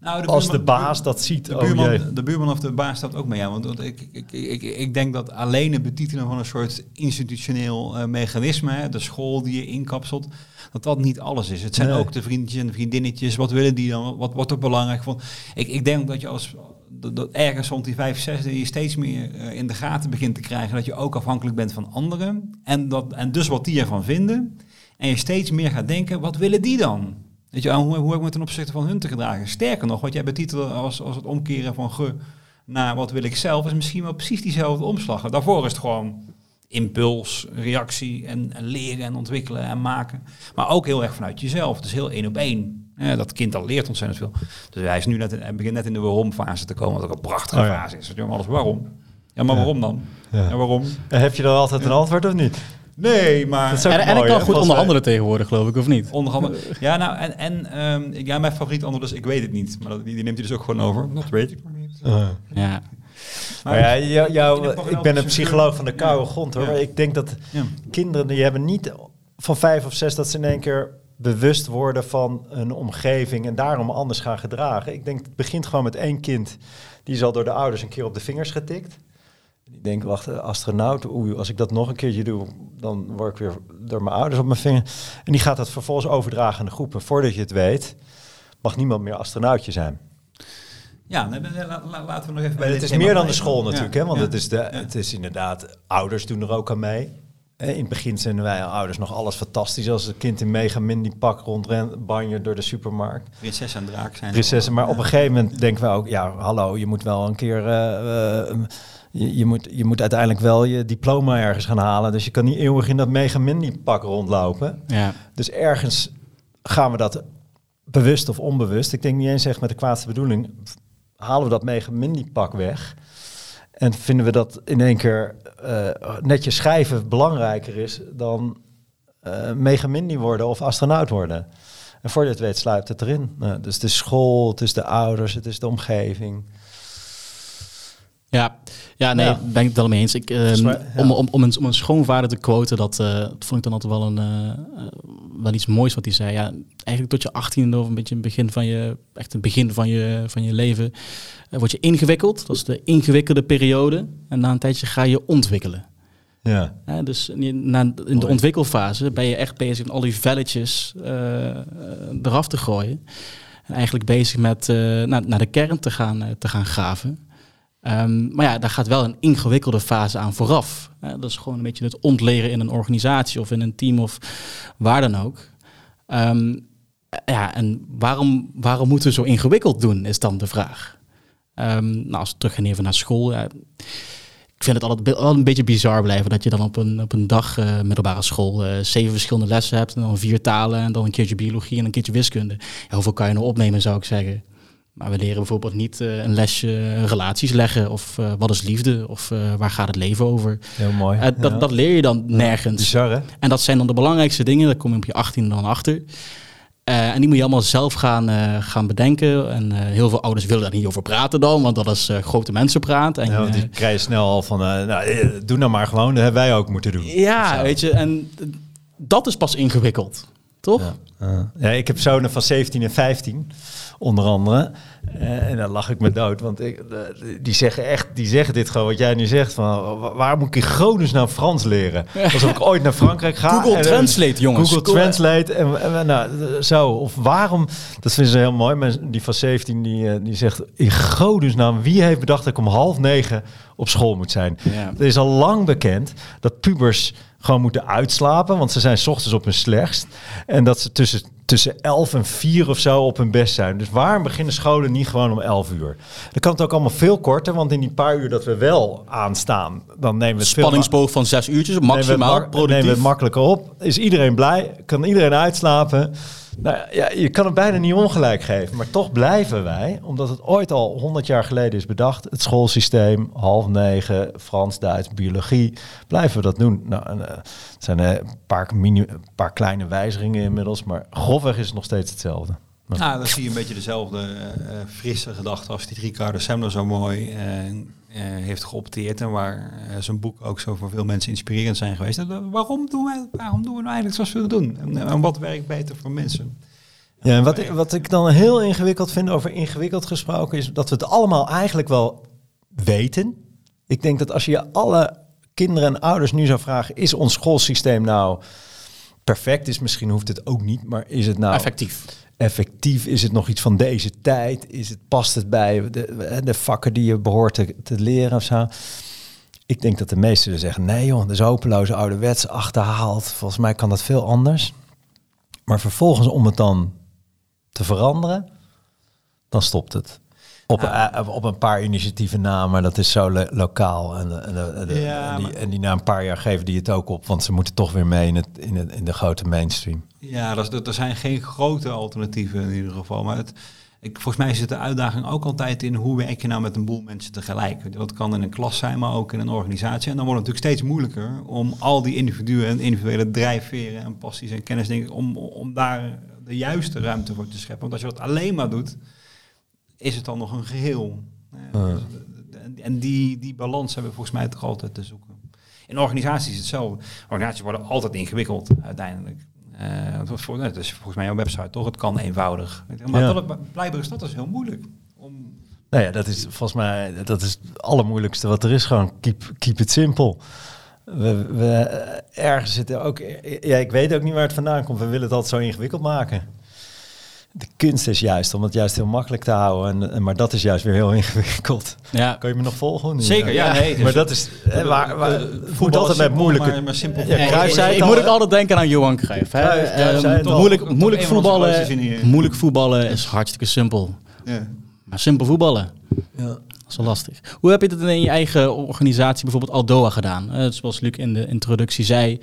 Nou, als de baas dat ziet. De oh jee. buurman, de buurman of de baas staat ook mee aan. Want want ik, ik, ik, ik denk dat alleen het betitelen van een soort institutioneel eh, mechanisme, hè, de school die je inkapselt, dat dat niet alles is. Het zijn Nee. ook de vriendjes en de vriendinnetjes. Wat willen die dan? Wat wordt er belangrijk? Van, ik, ik denk dat je als dat, ergens rond die vijf, zes, dat je steeds meer eh, in de gaten begint te krijgen dat je ook afhankelijk bent van anderen. En, dat, en dus wat die ervan vinden. En je steeds meer gaat denken, wat willen die dan? Weet je, hoe, hoe heb ik me ten opzichte van hun te gedragen? Sterker nog, wat jij betitelt als, als het omkeren van ge naar wat wil ik zelf, is misschien wel precies diezelfde omslag. Daarvoor is het gewoon impuls, reactie en, en leren en ontwikkelen en maken. Maar ook heel erg vanuit jezelf. Dus heel één op één. Ja, dat kind al leert ontzettend veel. Dus hij is nu net, hij begint net in de waarom-fase te komen, wat ook een prachtige Oh ja. fase is. Ja, maar alles waarom? Ja, maar Ja. waarom dan? Ja. Ja, waarom? En Heb je dan altijd een antwoord of niet? Nee, maar... Dat En, en ik kan hè, goed onderhandelen tegenwoordig, geloof ik, of niet? Onder andere. [laughs] Ja, nou, en, en ehm, ik- ja, mijn favoriet antwoord is, ik weet het niet. Maar dat, die, die neemt hij dus ook gewoon over. Dat weet ik nog niet. Uh. Ja. Maar ja, jou, jou- Ik ben een psycholoog van de koude Ja. grond hoor. Ja. Maar ik denk dat Ja. kinderen die hebben niet van vijf of zes dat ze in één keer bewust worden van hun omgeving en daarom anders gaan gedragen. Ik denk het begint gewoon met één kind die is al door de ouders een keer op de vingers getikt. Die denkt, wacht, eh, astronaut, oei, als ik dat nog een keertje doe, dan word ik weer door mijn ouders op mijn vinger. En die gaat dat vervolgens overdragen aan de groep. En voordat je het weet, mag niemand meer astronautje zijn. Ja, la- laten we nog even bij het is meer dan de school natuurlijk, hè? want het, is de, het is inderdaad, ouders doen er ook aan mee. Eh, In het begin vinden wij ouders nog alles fantastisch als het kind in mega mini pak rondrent, banjer door de supermarkt. Prinses en draak zijn. Prinsessen, maar op een gegeven moment denken we ook, ja, hallo, je moet wel een keer, eh, eh, je, je, moet, je moet uiteindelijk wel je diploma ergens gaan halen. Dus je kan niet eeuwig in dat mega mini pak rondlopen. Ja. Dus ergens gaan we dat bewust of onbewust, ik denk niet eens echt met de kwaadste bedoeling, halen we dat mega mini pak weg. En vinden we dat in één keer eh, netjes schrijven belangrijker is dan mini worden of astronaut worden. En voor het weet sluipt het erin. Nou, dus is school, het is de ouders, het is de omgeving. Ja, ja nee, Ja. ben ik het wel mee eens. Ik, ehm, ja. om, om, om, een, om een schoonvader te quoten, dat, eh, dat vond ik dan altijd wel, een, eh, eh, wel iets moois wat hij zei. Ja, eigenlijk tot je 18 of een beetje het begin van je, echt het begin van je, van je leven, eh, word je ingewikkeld. Dat is de ingewikkelde periode. En na een tijdje ga je ontwikkelen. Ja. Hè, dus na, in de Mooi. ontwikkelfase ben je echt bezig met al die velletjes eraf te gooien. En eigenlijk bezig met eh, naar, naar de kern te gaan, te gaan graven. Ehm, maar ja, daar gaat wel een ingewikkelde fase aan vooraf. Dat is gewoon een beetje het ontleren in een organisatie of in een team of waar dan ook. Ehm, ja, en waarom, waarom moeten we zo ingewikkeld doen, is dan de vraag. Ehm, nou, als we terug gaan even naar school. Ik vind het altijd wel een beetje bizar blijven dat je dan op een, op een dag eh, middelbare school eh, zeven verschillende lessen hebt. En dan vier talen en dan een keertje biologie en een keertje wiskunde. Hoeveel kan je nou opnemen, zou ik zeggen. Maar we leren bijvoorbeeld niet eh, een lesje relaties leggen. Of eh, wat is liefde? Of eh, waar gaat het leven over? Heel mooi. Eh, dat, Ja. dat leer je dan nergens. Bizar, hè? En dat zijn dan de belangrijkste dingen. Daar kom je op je 18 dan achter. Eh, en die moet je allemaal zelf gaan, eh, gaan bedenken. En eh, heel veel ouders willen daar niet over praten dan, want dat is eh, grote mensenpraat. En, Ja, die eh, krijg je snel al van, eh, nou, eh, doe nou maar gewoon, dat hebben wij ook moeten doen. ja, weet je, en eh, dat is pas ingewikkeld, toch? Ja. Ja, ik heb zonen van 17 en 15, onder andere. Eh, en dan lach ik me dood, want ik, eh, die, zeggen echt, die zeggen dit gewoon wat jij nu zegt. Van, wa- waar moet ik in Gronings nou Frans leren? Alsof ik ooit naar Frankrijk ga. Google en, eh, Translate, jongens. Google? Translate en, en nou, eh, zo. Of waarom, dat vinden ze heel mooi. Maar die van 17 die, eh, die zegt, in godesnaam, wie heeft bedacht dat ik om half negen op school moet zijn? Ja. Het is al lang bekend dat pubers gewoon moeten uitslapen, want ze zijn 's ochtends op hun slechtst. En dat ze tussen, tussen 11 en 4 of zo op hun best zijn. Dus waarom beginnen scholen niet gewoon om 11 uur? Dan kan het ook allemaal veel korter, want in die paar uur dat we wel aanstaan, dan nemen we het ma- Spanningsboog van zes uurtjes, nemen we het maximaal mak- nemen we het makkelijker op. Is iedereen blij? Kan iedereen uitslapen? Nou ja, je kan het bijna niet ongelijk geven, maar toch blijven wij, omdat het ooit al 100 jaar geleden is bedacht, het schoolsysteem, half negen, Frans, Duits, biologie, blijven we dat doen. Nou, eh, het zijn eh, een paar, paar kleine wijzigingen inmiddels, maar grofweg is het nog steeds hetzelfde. Nou, dan zie je een beetje dezelfde eh, frisse gedachte als die Ricardo Semler zo mooi heeft geopteerd. En waar eh, zijn boek ook zo voor veel mensen inspirerend zijn geweest. En, eh, waarom, doen wij, waarom doen we nou eigenlijk zoals we het doen? En, eh, en wat werkt beter voor mensen? Ja, en wat ik, wat ik dan heel ingewikkeld vind over ingewikkeld gesproken is dat we het allemaal eigenlijk wel weten. Ik denk dat als je alle kinderen en ouders nu zou vragen, is ons schoolsysteem nou perfect? Is misschien hoeft het ook niet, maar is het nou Effectief. Effectief? Is het nog iets van deze tijd? Is het, past het bij de, de vakken die je behoort te, leren of zo? Ik denk dat de meesten zeggen, nee joh, dat is hopeloos ouderwets achterhaald. Volgens mij kan dat veel anders. Maar vervolgens om het dan te veranderen, dan stopt het. Op, eh, op een paar initiatieven na, maar dat is zo lo- lokaal. En, en, en- Ja, en die, en die na een paar jaar geven die het ook op, want ze moeten toch weer mee in, het, in, het, in de grote mainstream. Ja, dat er zijn geen grote alternatieven in ieder geval. Maar het, ik, volgens mij zit de uitdaging ook altijd in hoe werk je nou met een boel mensen tegelijk. Dat kan in een klas zijn, maar ook in een organisatie. En dan wordt het natuurlijk steeds moeilijker om al die individuen en individuele drijfveren en passies en kennisdingen, om, om daar de juiste ruimte voor te scheppen. Want als je dat alleen maar doet, is het dan nog een geheel. Eh, dus, en- En die, die balans hebben we volgens mij toch altijd te zoeken. In organisaties is het zo. Organisaties worden altijd ingewikkeld uiteindelijk. Eh, was voor, het is volgens mij jouw website toch? Het kan eenvoudig. Maar Ja. dat blijkbaar is dat dus heel moeilijk. Om, Nou ja, dat is volgens mij dat is het allermoeilijkste wat er is. Gewoon keep, keep it simple. We, we eh, ergens zitten ook. Ja, ik weet ook niet waar het vandaan komt. We willen het altijd zo ingewikkeld maken. De kunst is juist om het juist heel makkelijk te houden. En, en, maar dat is juist weer heel [laughs] ingewikkeld. Ja, Kan je me nog volgen? Nu? Zeker, ja, nee, dus- maar dat is. eh, waar, waar, Eh, het voetbal moet altijd is met moeilijke. maar- maar simpel Ja, ik, ik al, moet ook hè? altijd denken aan Johan Cruijff. Hè? Ehm, moeilijk, Toch moeilijk, voetballen, moeilijk voetballen is hartstikke simpel. ja. Maar simpel voetballen, Ja. Is lastig. Hoe heb je dat in je eigen organisatie, bijvoorbeeld Aldoa, gedaan? Eh, zoals Luc in de introductie zei,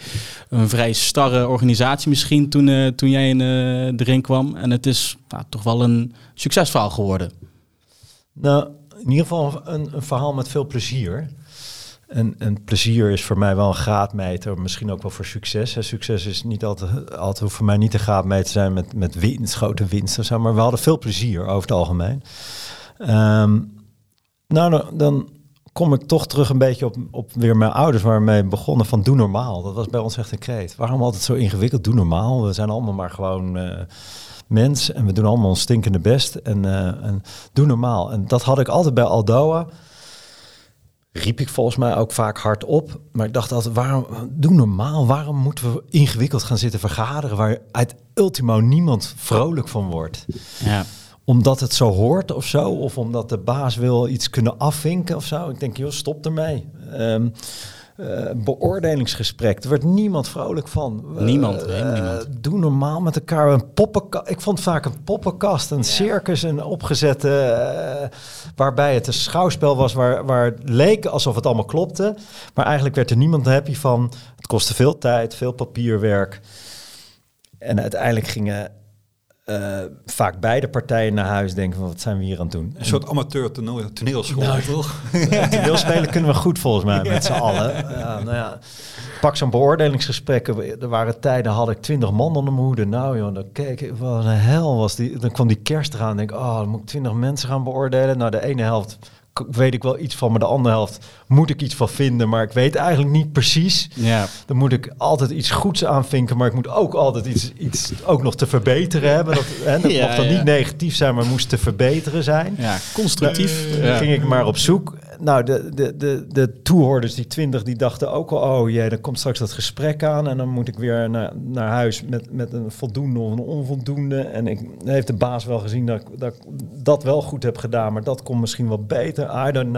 een vrij starre organisatie misschien toen, eh, toen jij in, eh, erin kwam. En het is nou, toch wel een succesverhaal geworden. Nou, in ieder geval een, verhaal met veel plezier. En, en plezier is voor mij wel een graadmeter, misschien ook wel voor succes. Succes is niet altijd, altijd hoeft voor mij niet een graadmeter te zijn met, met winst, grote winst of zo, maar we hadden veel plezier over het algemeen. Ehm, nou, dan, kom ik toch terug een beetje op, op weer mijn ouders waarmee begonnen van doe normaal. Dat was bij ons echt een kreet. Waarom altijd zo ingewikkeld? Doe normaal. We zijn allemaal maar gewoon eh, mens en we doen allemaal ons stinkende best. En, eh, en doe normaal. En dat had ik altijd bij Aldoa. Riep ik volgens mij ook vaak hard op. Maar ik dacht altijd, waarom, doe normaal. Waarom moeten we ingewikkeld gaan zitten vergaderen... waar uit ultimo niemand vrolijk van wordt? Ja. Omdat het zo hoort of zo? Of omdat de baas wil iets kunnen afvinken of zo? Ik denk, joh, stop ermee. Ehm eh, beoordelingsgesprek. Er wordt niemand vrolijk van. Niemand, eh, niemand. doe normaal met elkaar een poppenkast. Ik vond vaak een poppenkast, een circus, een opgezette... eh, waarbij het een schouwspel was waar, waar het leek alsof het allemaal klopte. Maar eigenlijk werd er niemand happy van. Het kostte veel tijd, veel papierwerk. En uiteindelijk gingen eh, vaak beide partijen naar huis denken van wat zijn we hier aan het doen. Een soort amateur toneel, toneelschool, Nou, toch? [laughs] Toneelspelen kunnen we goed volgens mij met z'n allen. Ja, nou ja. Pak zo'n beoordelingsgesprek. Er waren tijden, had ik twintig man onder mijn hoede. Nou joh, dan keek ik, wat een hel was die. Dan kwam die kerst eraan en denk ik, oh, dan moet ik twintig mensen gaan beoordelen. Nou, de ene helft weet ik wel iets van, maar de andere helft moet ik iets van vinden. Maar ik weet eigenlijk niet precies. Ja. Dan moet ik altijd iets goeds aanvinken, maar ik moet ook altijd iets, iets ook nog te verbeteren hebben. Dat, hè, dat [laughs] Ja, mocht dan ja. niet negatief zijn, maar moest te verbeteren zijn. ja, constructief. Ja. ging ik maar op zoek. Nou, de, de, de, de toehoorders, die twintig, die dachten ook al... oh jee, dan komt straks dat gesprek aan... en dan moet ik weer naar, naar huis met, met een voldoende of een onvoldoende. En ik heeft de baas wel gezien dat ik, dat wel goed heb gedaan... maar dat kon misschien wel beter. I don't.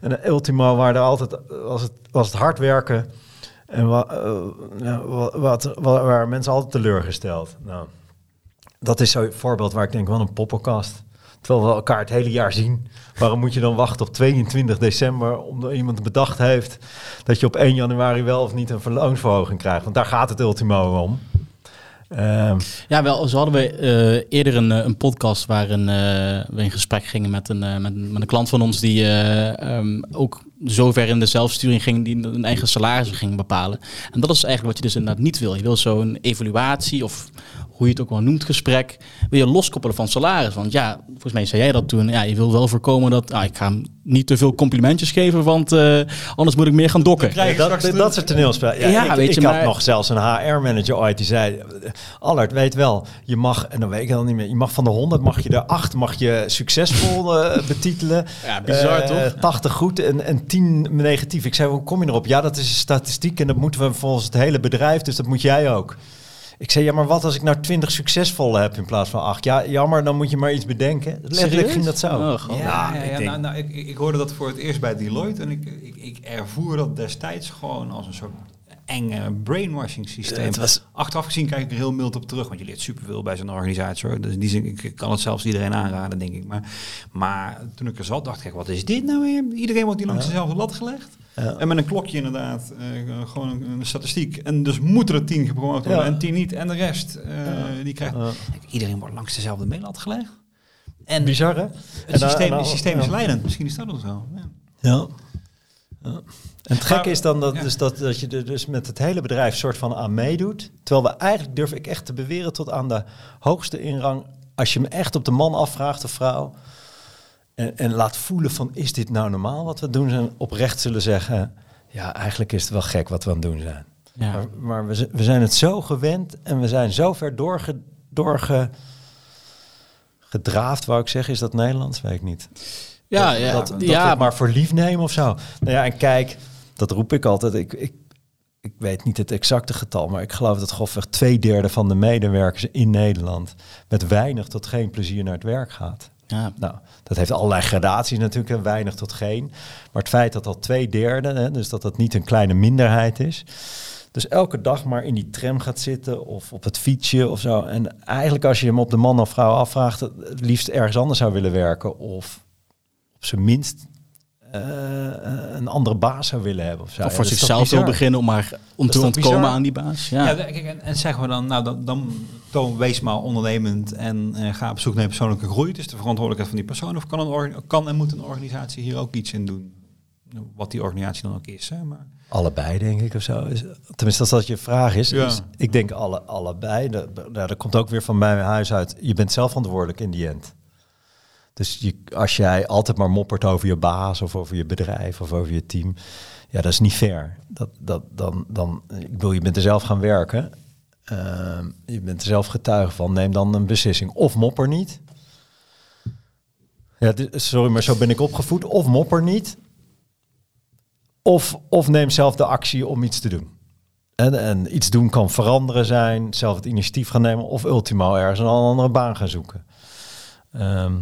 En ultimo waar altijd... was het, was het hard werken... En wa, eh, wat, wat, wa- waar mensen altijd teleurgesteld. Nou, dat is zo'n voorbeeld waar ik denk, wat een poppenkast. Terwijl we elkaar het hele jaar zien. Waarom moet je dan wachten op 22 december omdat iemand bedacht heeft dat je op 1 januari wel of niet een verloonsverhoging krijgt? Want daar gaat het ultimo om. Ehm, Ja, wel, zo hadden we eh, eerder een, eh, een podcast waarin eh, we in gesprek gingen met een, met, met een klant van ons die eh, ehm, ook zover in de zelfsturing ging, die een eigen salaris ging bepalen. En dat is eigenlijk wat je dus inderdaad niet wil. Je wil zo'n evaluatie of hoe je het ook wel noemt, gesprek, wil je loskoppelen van salaris. Want ja, volgens mij zei jij dat toen. Ja, je wil wel voorkomen dat. Ah, ik ga hem niet te veel complimentjes geven, want eh, anders moet ik meer gaan dokken. krijg je dat, dat, de- dat soort toneelspel. Ja, Ja, ik, weet ik je, had maar- nog zelfs een HR-manager ooit die zei... Allard, weet wel, je mag, en dan weet ik dan niet meer... Je mag van de 100, mag je er 8 mag je succesvol eh, [laughs] betitelen. Ja, bizar, Eh, toch? 80 goed en, en 10 negatief. Ik zei, hoe kom je erop? Ja, dat is een statistiek en dat moeten we volgens het hele bedrijf, dus dat moet jij ook. Ik zei, ja, maar wat als ik nou 20 succesvolle heb in plaats van 8? Ja, jammer, dan moet je maar iets bedenken. Letterlijk ging dat zo. Oh, god. Ja, ja, ik ja, denk- nou, nou, ik ik hoorde dat voor het eerst bij Deloitte en ik, ik, ik ervoer dat destijds gewoon als een soort enge brainwashing systeem. Het was- Achteraf gezien kijk ik er heel mild op terug, want je leert superveel bij zo'n organisatie. Hoor. Dus in die zin, ik kan het zelfs iedereen aanraden, denk ik. Maar, maar toen ik er zat, dacht ik, wat is dit nou weer? Iedereen wordt hier langs dezelfde lat gelegd. Ja. En met een klokje inderdaad, eh, gewoon een, een statistiek. En dus moeten er tien gepromoot worden Ja. en tien niet. En de rest, eh, die krijgt... Iedereen wordt langs dezelfde meelat gelegd. En Bizar, hè? het En dan- systeem, het systeem is leidend. Misschien is dat ook zo. Ja. En het gekke is dan dat, ja. dus dat, dat je er dus met het hele bedrijf soort van aan meedoet. Terwijl we eigenlijk, durf ik echt te beweren, tot aan de hoogste inrang, als je me echt op de man afvraagt of vrouw, en, en laat voelen van, is dit nou normaal wat we doen? En oprecht zullen zeggen, ja, eigenlijk is het wel gek wat we aan het doen zijn. Ja. Maar, maar we, we zijn het zo gewend en we zijn zo ver doorge, doorge, gedraafd, wou ik zeggen. Is dat Nederlands? Weet ik niet. Ja, dat, ja, dat, dat ja, maar voor lief nemen of zo. Nou ja, en kijk, dat roep ik altijd. Ik, ik, ik weet niet het exacte getal, maar ik geloof dat grofweg twee derde van de medewerkers in Nederland met weinig tot geen plezier naar het werk gaat. ja. Nou, dat heeft allerlei gradaties natuurlijk, hè, weinig tot geen. Maar het feit dat al twee derde, hè, dus dat dat niet een kleine minderheid is. Dus elke dag maar in die tram gaat zitten of op het fietsje of zo. En eigenlijk als je hem op de man of vrouw afvraagt, het het liefst ergens anders zou willen werken. Of op zijn minst eh, een andere baas zou willen hebben. Of, zo. Of voor zichzelf wil beginnen om maar om te ontkomen bizar? aan die baas. Ja. Ja, kijk, en, en zeggen we dan, nou dan, dan toon, wees maar ondernemend en eh, ga op zoek naar persoonlijke groei. Het is de verantwoordelijkheid van die persoon. Of kan, een kan en moet een organisatie hier ook iets in doen? Wat die organisatie dan ook is. Hè? Maar, Allebei, denk ik, of zo. Is, tenminste, als dat je vraag is. Ja. is- ik denk alle, allebei. Dat, nou, dat komt ook weer van mijn huis uit. Je bent zelf verantwoordelijk in die end. Dus je, als jij altijd maar moppert over je baas of over je bedrijf of over je team, ja, dat is niet fair. Dat, dat, dan, dan, ik je bent er zelf gaan werken. Ehm, je bent er zelf getuige van. Neem dan een beslissing. Of mopper niet. Ja, sorry, maar zo ben ik opgevoed. Of mopper niet. Of, of neem zelf de actie om iets te doen. En, en iets doen kan veranderen zijn, zelf het initiatief gaan nemen of ultimo ergens een andere baan gaan zoeken. Ehm,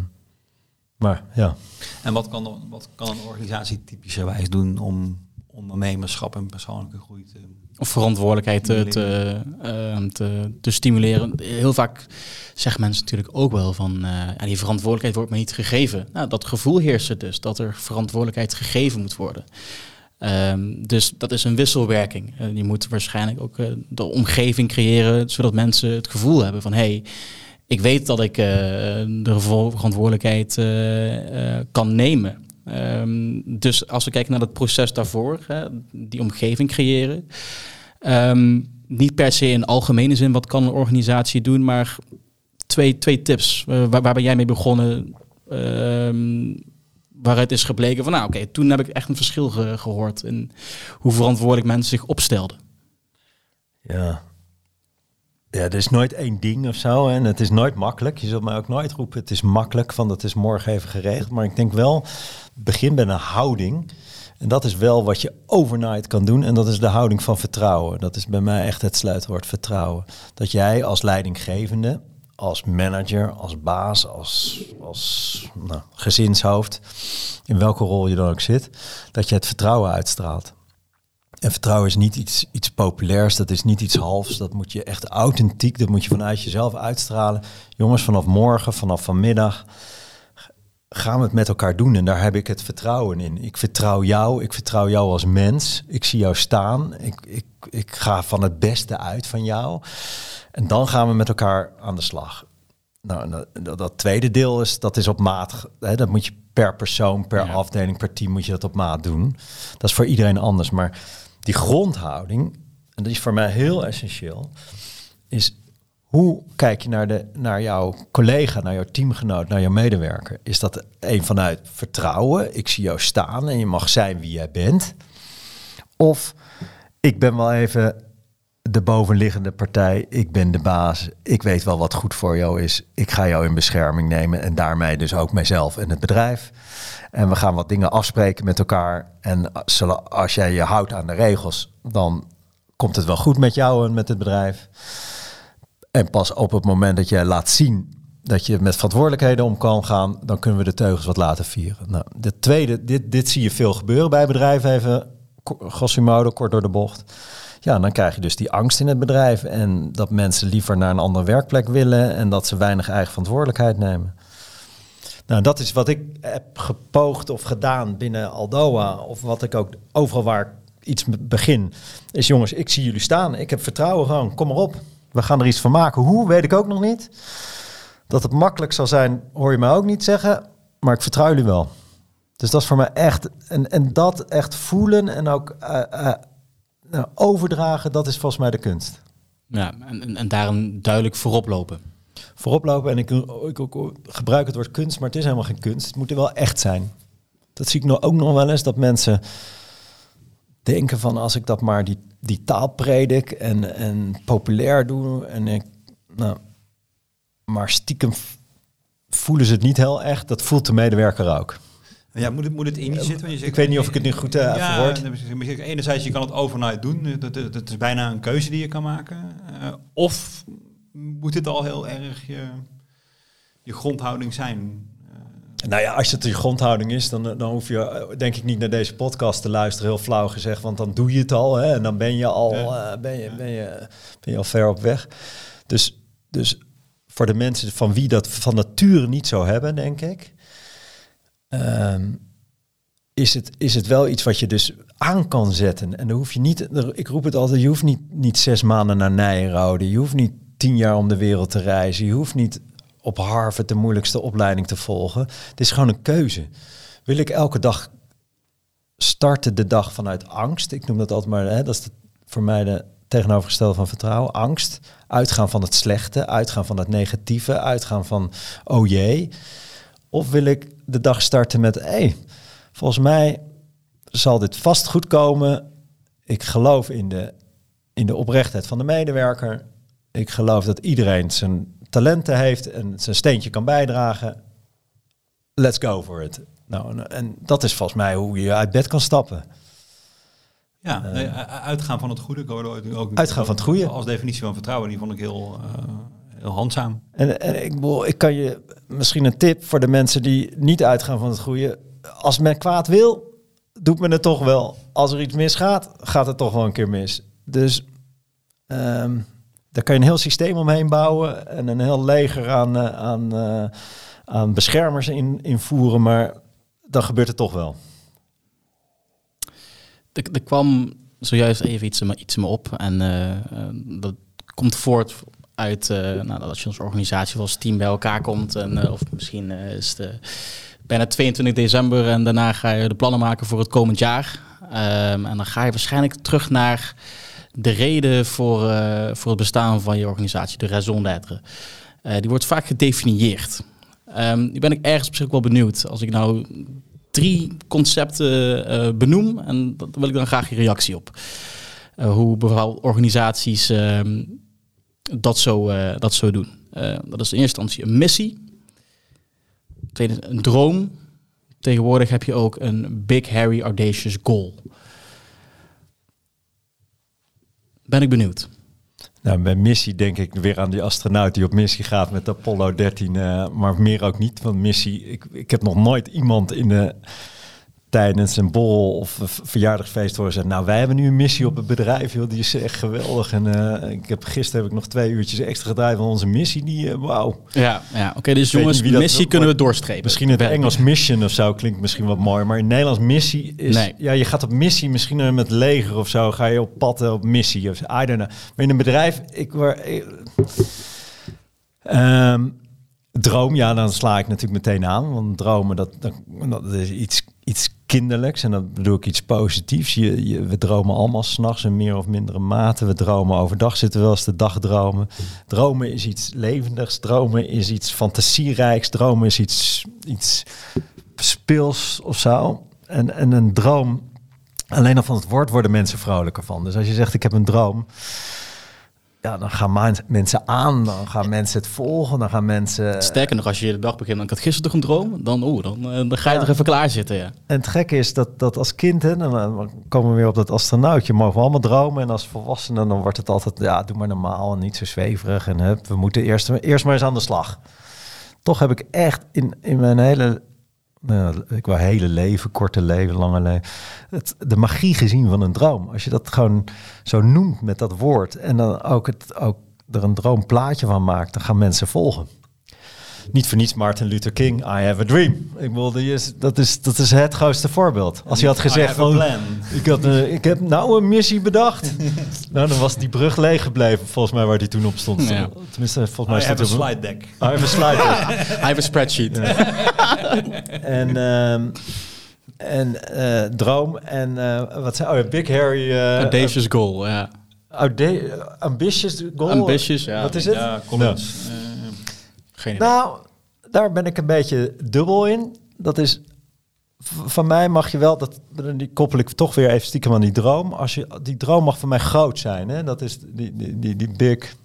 maar ja, en wat kan, wat kan een organisatie typischerwijs doen om ondernemerschap en persoonlijke groei te... Of verantwoordelijkheid te, te, ehm, te, te stimuleren. Heel vaak zeggen mensen natuurlijk ook wel van... eh, ja, die verantwoordelijkheid wordt me niet gegeven. Nou, dat gevoel heerst er dus, dat er verantwoordelijkheid gegeven moet worden. Ehm, dus dat is een wisselwerking. Eh, je moet waarschijnlijk ook eh, de omgeving creëren... zodat mensen het gevoel hebben van... hey, ik weet dat ik eh, de verantwoordelijkheid eh, eh, kan nemen. Ehm, dus als we kijken naar het proces daarvoor, hè, die omgeving creëren. Ehm, niet per se in algemene zin, wat kan een organisatie doen, maar twee, twee tips. waar, ben jij mee begonnen? Ehm, waaruit is gebleken van, nou oké, toen heb ik echt een verschil ge- gehoord in hoe verantwoordelijk mensen zich opstelden. ja. Ja, er is nooit één ding of zo en het is nooit makkelijk. Je zult mij ook nooit roepen, het is makkelijk, van dat is morgen even geregeld. Maar ik denk wel, begin bij een houding. En dat is wel wat je overnight kan doen. En dat is de houding van vertrouwen. Dat is bij mij echt het sluitwoord vertrouwen. Dat jij als leidinggevende, als manager, als baas, als, als nou, gezinshoofd, in welke rol je dan ook zit, dat je het vertrouwen uitstraalt. En vertrouwen is niet iets, iets populairs, dat is niet iets halfs. Dat moet je echt authentiek, dat moet je vanuit jezelf uitstralen. Jongens, vanaf morgen, vanaf vanmiddag gaan we het met elkaar doen. En daar heb ik het vertrouwen in. Ik vertrouw jou, ik vertrouw jou als mens. Ik zie jou staan. Ik, ik, ik ga van het beste uit van jou. En dan gaan we met elkaar aan de slag. Nou, dat, dat, dat tweede deel is, dat is op maat. Hè, dat moet je per persoon, per Ja. afdeling, per team moet je dat op maat doen. Dat is voor iedereen anders. Maar die grondhouding, en dat is voor mij heel essentieel, is Hoe kijk je naar, de, naar jouw collega, naar jouw teamgenoot, naar jouw medewerker? Is dat een vanuit vertrouwen? Ik zie jou staan en je mag zijn wie jij bent. Of ik ben wel even de bovenliggende partij. Ik ben de baas. Ik weet wel wat goed voor jou is. Ik ga jou in bescherming nemen en daarmee dus ook mijzelf en het bedrijf. En we gaan wat dingen afspreken met elkaar. En als jij je houdt aan de regels, dan komt het wel goed met jou en met het bedrijf. En pas op het moment dat je laat zien dat je met verantwoordelijkheden om kan gaan, dan kunnen we de teugels wat laten vieren. Nou, de tweede, dit, dit zie je veel gebeuren bij bedrijven, even grosso modo, kort door de bocht. Ja, dan krijg je dus die angst in het bedrijf en dat mensen liever naar een andere werkplek willen en dat ze weinig eigen verantwoordelijkheid nemen. Nou, dat is wat ik heb gepoogd of gedaan binnen Aldoa, of wat ik ook overal waar iets begin, is jongens, ik zie jullie staan, ik heb vertrouwen gewoon, kom maar op. We gaan er iets van maken. Hoe, weet ik ook nog niet. Dat het makkelijk zal zijn, hoor je mij ook niet zeggen, maar ik vertrouw jullie wel. Dus dat is voor mij echt, en, en dat echt voelen en ook uh, nou, overdragen, dat is volgens mij de kunst. Ja, en, en daarin duidelijk voorop lopen. Voorop lopen en ik, ik, ik, gebruik het woord kunst, maar het is helemaal geen kunst. Het moet er wel echt zijn. Dat zie ik nog, ook nog wel eens, dat mensen denken van als ik dat maar die, die taal predik en, en populair doe en ik, nou, maar stiekem voelen ze het niet heel echt. Dat voelt de medewerker ook. Ja, moet het, moet het in je zitten? Je zegt, ik weet niet of ik het nu goed uh, ja, verwoord. Enerzijds, je kan het overnight doen. Dat, dat, dat, is bijna een keuze die je kan maken. Uh, of moet het al heel erg je, je grondhouding zijn? Nou ja, als het je grondhouding is, dan, dan hoef je eh, denk ik niet naar deze podcast te luisteren, heel flauw gezegd, want dan doe je het al hè, en dan ben je al, ja. ben je, ben je, ben je al ver op weg. Dus, dus voor de mensen van wie dat van nature niet zou hebben, denk ik, um, is, het, is het wel iets wat je dus aan kan zetten. En dan hoef je niet, ik roep het altijd, je hoeft niet, niet zes maanden naar Nijrode, je hoeft niet tien jaar om de wereld te reizen, je hoeft niet op Harvard de moeilijkste opleiding te volgen. Het is gewoon een keuze. Wil ik elke dag starten de dag vanuit angst? Ik noem dat altijd maar, hè, dat is voor mij de tegenovergestelde van vertrouwen. Angst, uitgaan van het slechte, uitgaan van het negatieve, uitgaan van oh jee. Of wil ik de dag starten met, hé, hey, volgens mij zal dit vast goed komen. Ik geloof in de, in de oprechtheid van de medewerker. Ik geloof dat iedereen zijn talenten heeft en zijn steentje kan bijdragen. Let's go for it. Nou, en dat is volgens mij hoe je uit bed kan stappen. Ja, uh, uitgaan van het goede. Ik ook uitgaan van het goede. Als definitie van vertrouwen, die vond ik heel, uh, heel handzaam. En, en ik, ik kan je misschien een tip voor de mensen die niet uitgaan van het goede. Als men kwaad wil, doet men het toch wel. Als er iets misgaat, gaat het toch wel een keer mis. Dus um, daar kan je een heel systeem omheen bouwen en een heel leger aan, uh, aan, uh, aan beschermers in, invoeren, maar dan gebeurt het toch wel. Er, er kwam zojuist even iets, iets me op en uh, dat komt voort uit nou, dat je als organisatie als team bij elkaar komt en of misschien is het bijna 22 december en daarna ga je de plannen maken voor het komend jaar. Um, en dan ga je waarschijnlijk terug naar de reden voor, uh, voor het bestaan van je organisatie, de raison d'être. Uh, die wordt vaak gedefinieerd. Um, die ben ik ergens op zich wel benieuwd. Als ik nou drie concepten uh, benoem, en daar wil ik dan graag je reactie op. hoe bepaalde organisaties ehm, dat, zo, dat zo doen. dat is in eerste instantie een missie. Een droom. Tegenwoordig heb je ook een big, hairy, audacious goal. ben ik benieuwd. Nou, bij missie denk ik weer aan die astronaut die op missie gaat met Apollo 13, uh, maar meer ook niet. Want missie, ik, ik heb nog nooit iemand in de tijdens een bol of een verjaardagsfeest horen zeggen, nou wij hebben nu een missie op het bedrijf, joh, die is echt geweldig. En uh, ik heb gisteren heb ik nog twee uurtjes extra gedraaid van onze missie, die uh, wauw. Ja, ja oké, dus jongens, wie missie kunnen we doorstrepen. Misschien het Engels mission of zo klinkt misschien wat mooi, maar in Nederlands missie is, nee. ja, je gaat op missie, misschien met leger of zo, ga je op pad op missie of I don't know. Maar in een bedrijf, ik word... Um, droom, ja, dan sla ik natuurlijk meteen aan. Want dromen, dat, dat, dat is iets, iets kinderlijks. En dan bedoel ik iets positiefs. Je, je, we dromen allemaal s'nachts in meer of mindere mate. We dromen overdag, zitten wel eens de dagdromen. Dromen is iets levendigs. Dromen is iets fantasierijks. Dromen is iets, iets speels of zo. En, en een droom, alleen al van het woord worden mensen vrolijker van. Dus als je zegt ik heb een droom ja, dan gaan mensen aan, dan gaan mensen het volgen, dan gaan mensen... Sterker nog, als je de dag begint, dan ik had gisteren toch een droom, dan, oeh, dan, eh, dan ga je Ja. toch even klaar zitten, ja. En het gekke is dat, dat als kind, hè, dan, komen we weer op dat astronautje, mogen we allemaal dromen. En als volwassenen, dan wordt het altijd, ja, doe maar normaal en niet zo zweverig. En we moeten eerst, eerst maar eens aan de slag. Toch heb ik echt in, in mijn hele, nou, ik wou hele leven, korte leven, lange leven, de magie gezien van een droom. Als je dat gewoon zo noemt met dat woord en dan ook, het, ook er een droomplaatje van maakt, dan gaan mensen volgen. Niet voor niets Martin Luther King, I have a dream. Ik bedoel, die is, dat, is, dat is het grootste voorbeeld. Als hij had gezegd I have a van, ik, had, eh, ik heb nou een missie bedacht. [laughs] nou, dan was die brug leeg gebleven, volgens mij, waar die toen op stond. Ja. Tenminste, volgens mij I have a slide deck. I have a slide deck. Hij heeft een spreadsheet. en ehm, en eh, Droom en eh, wat zei, oh ja, Big Harry. eh, Audacious goal, ja. Auda- ambitious goal. Ambitious, ja. Wat is het? Ja, Collins. Eh, Geen idee. Nou, daar ben ik een beetje dubbel in. Dat is van mij mag je wel dat die koppel ik toch weer even stiekem aan die droom. Als je die droom mag van mij groot zijn, hè? Dat is die die die, die big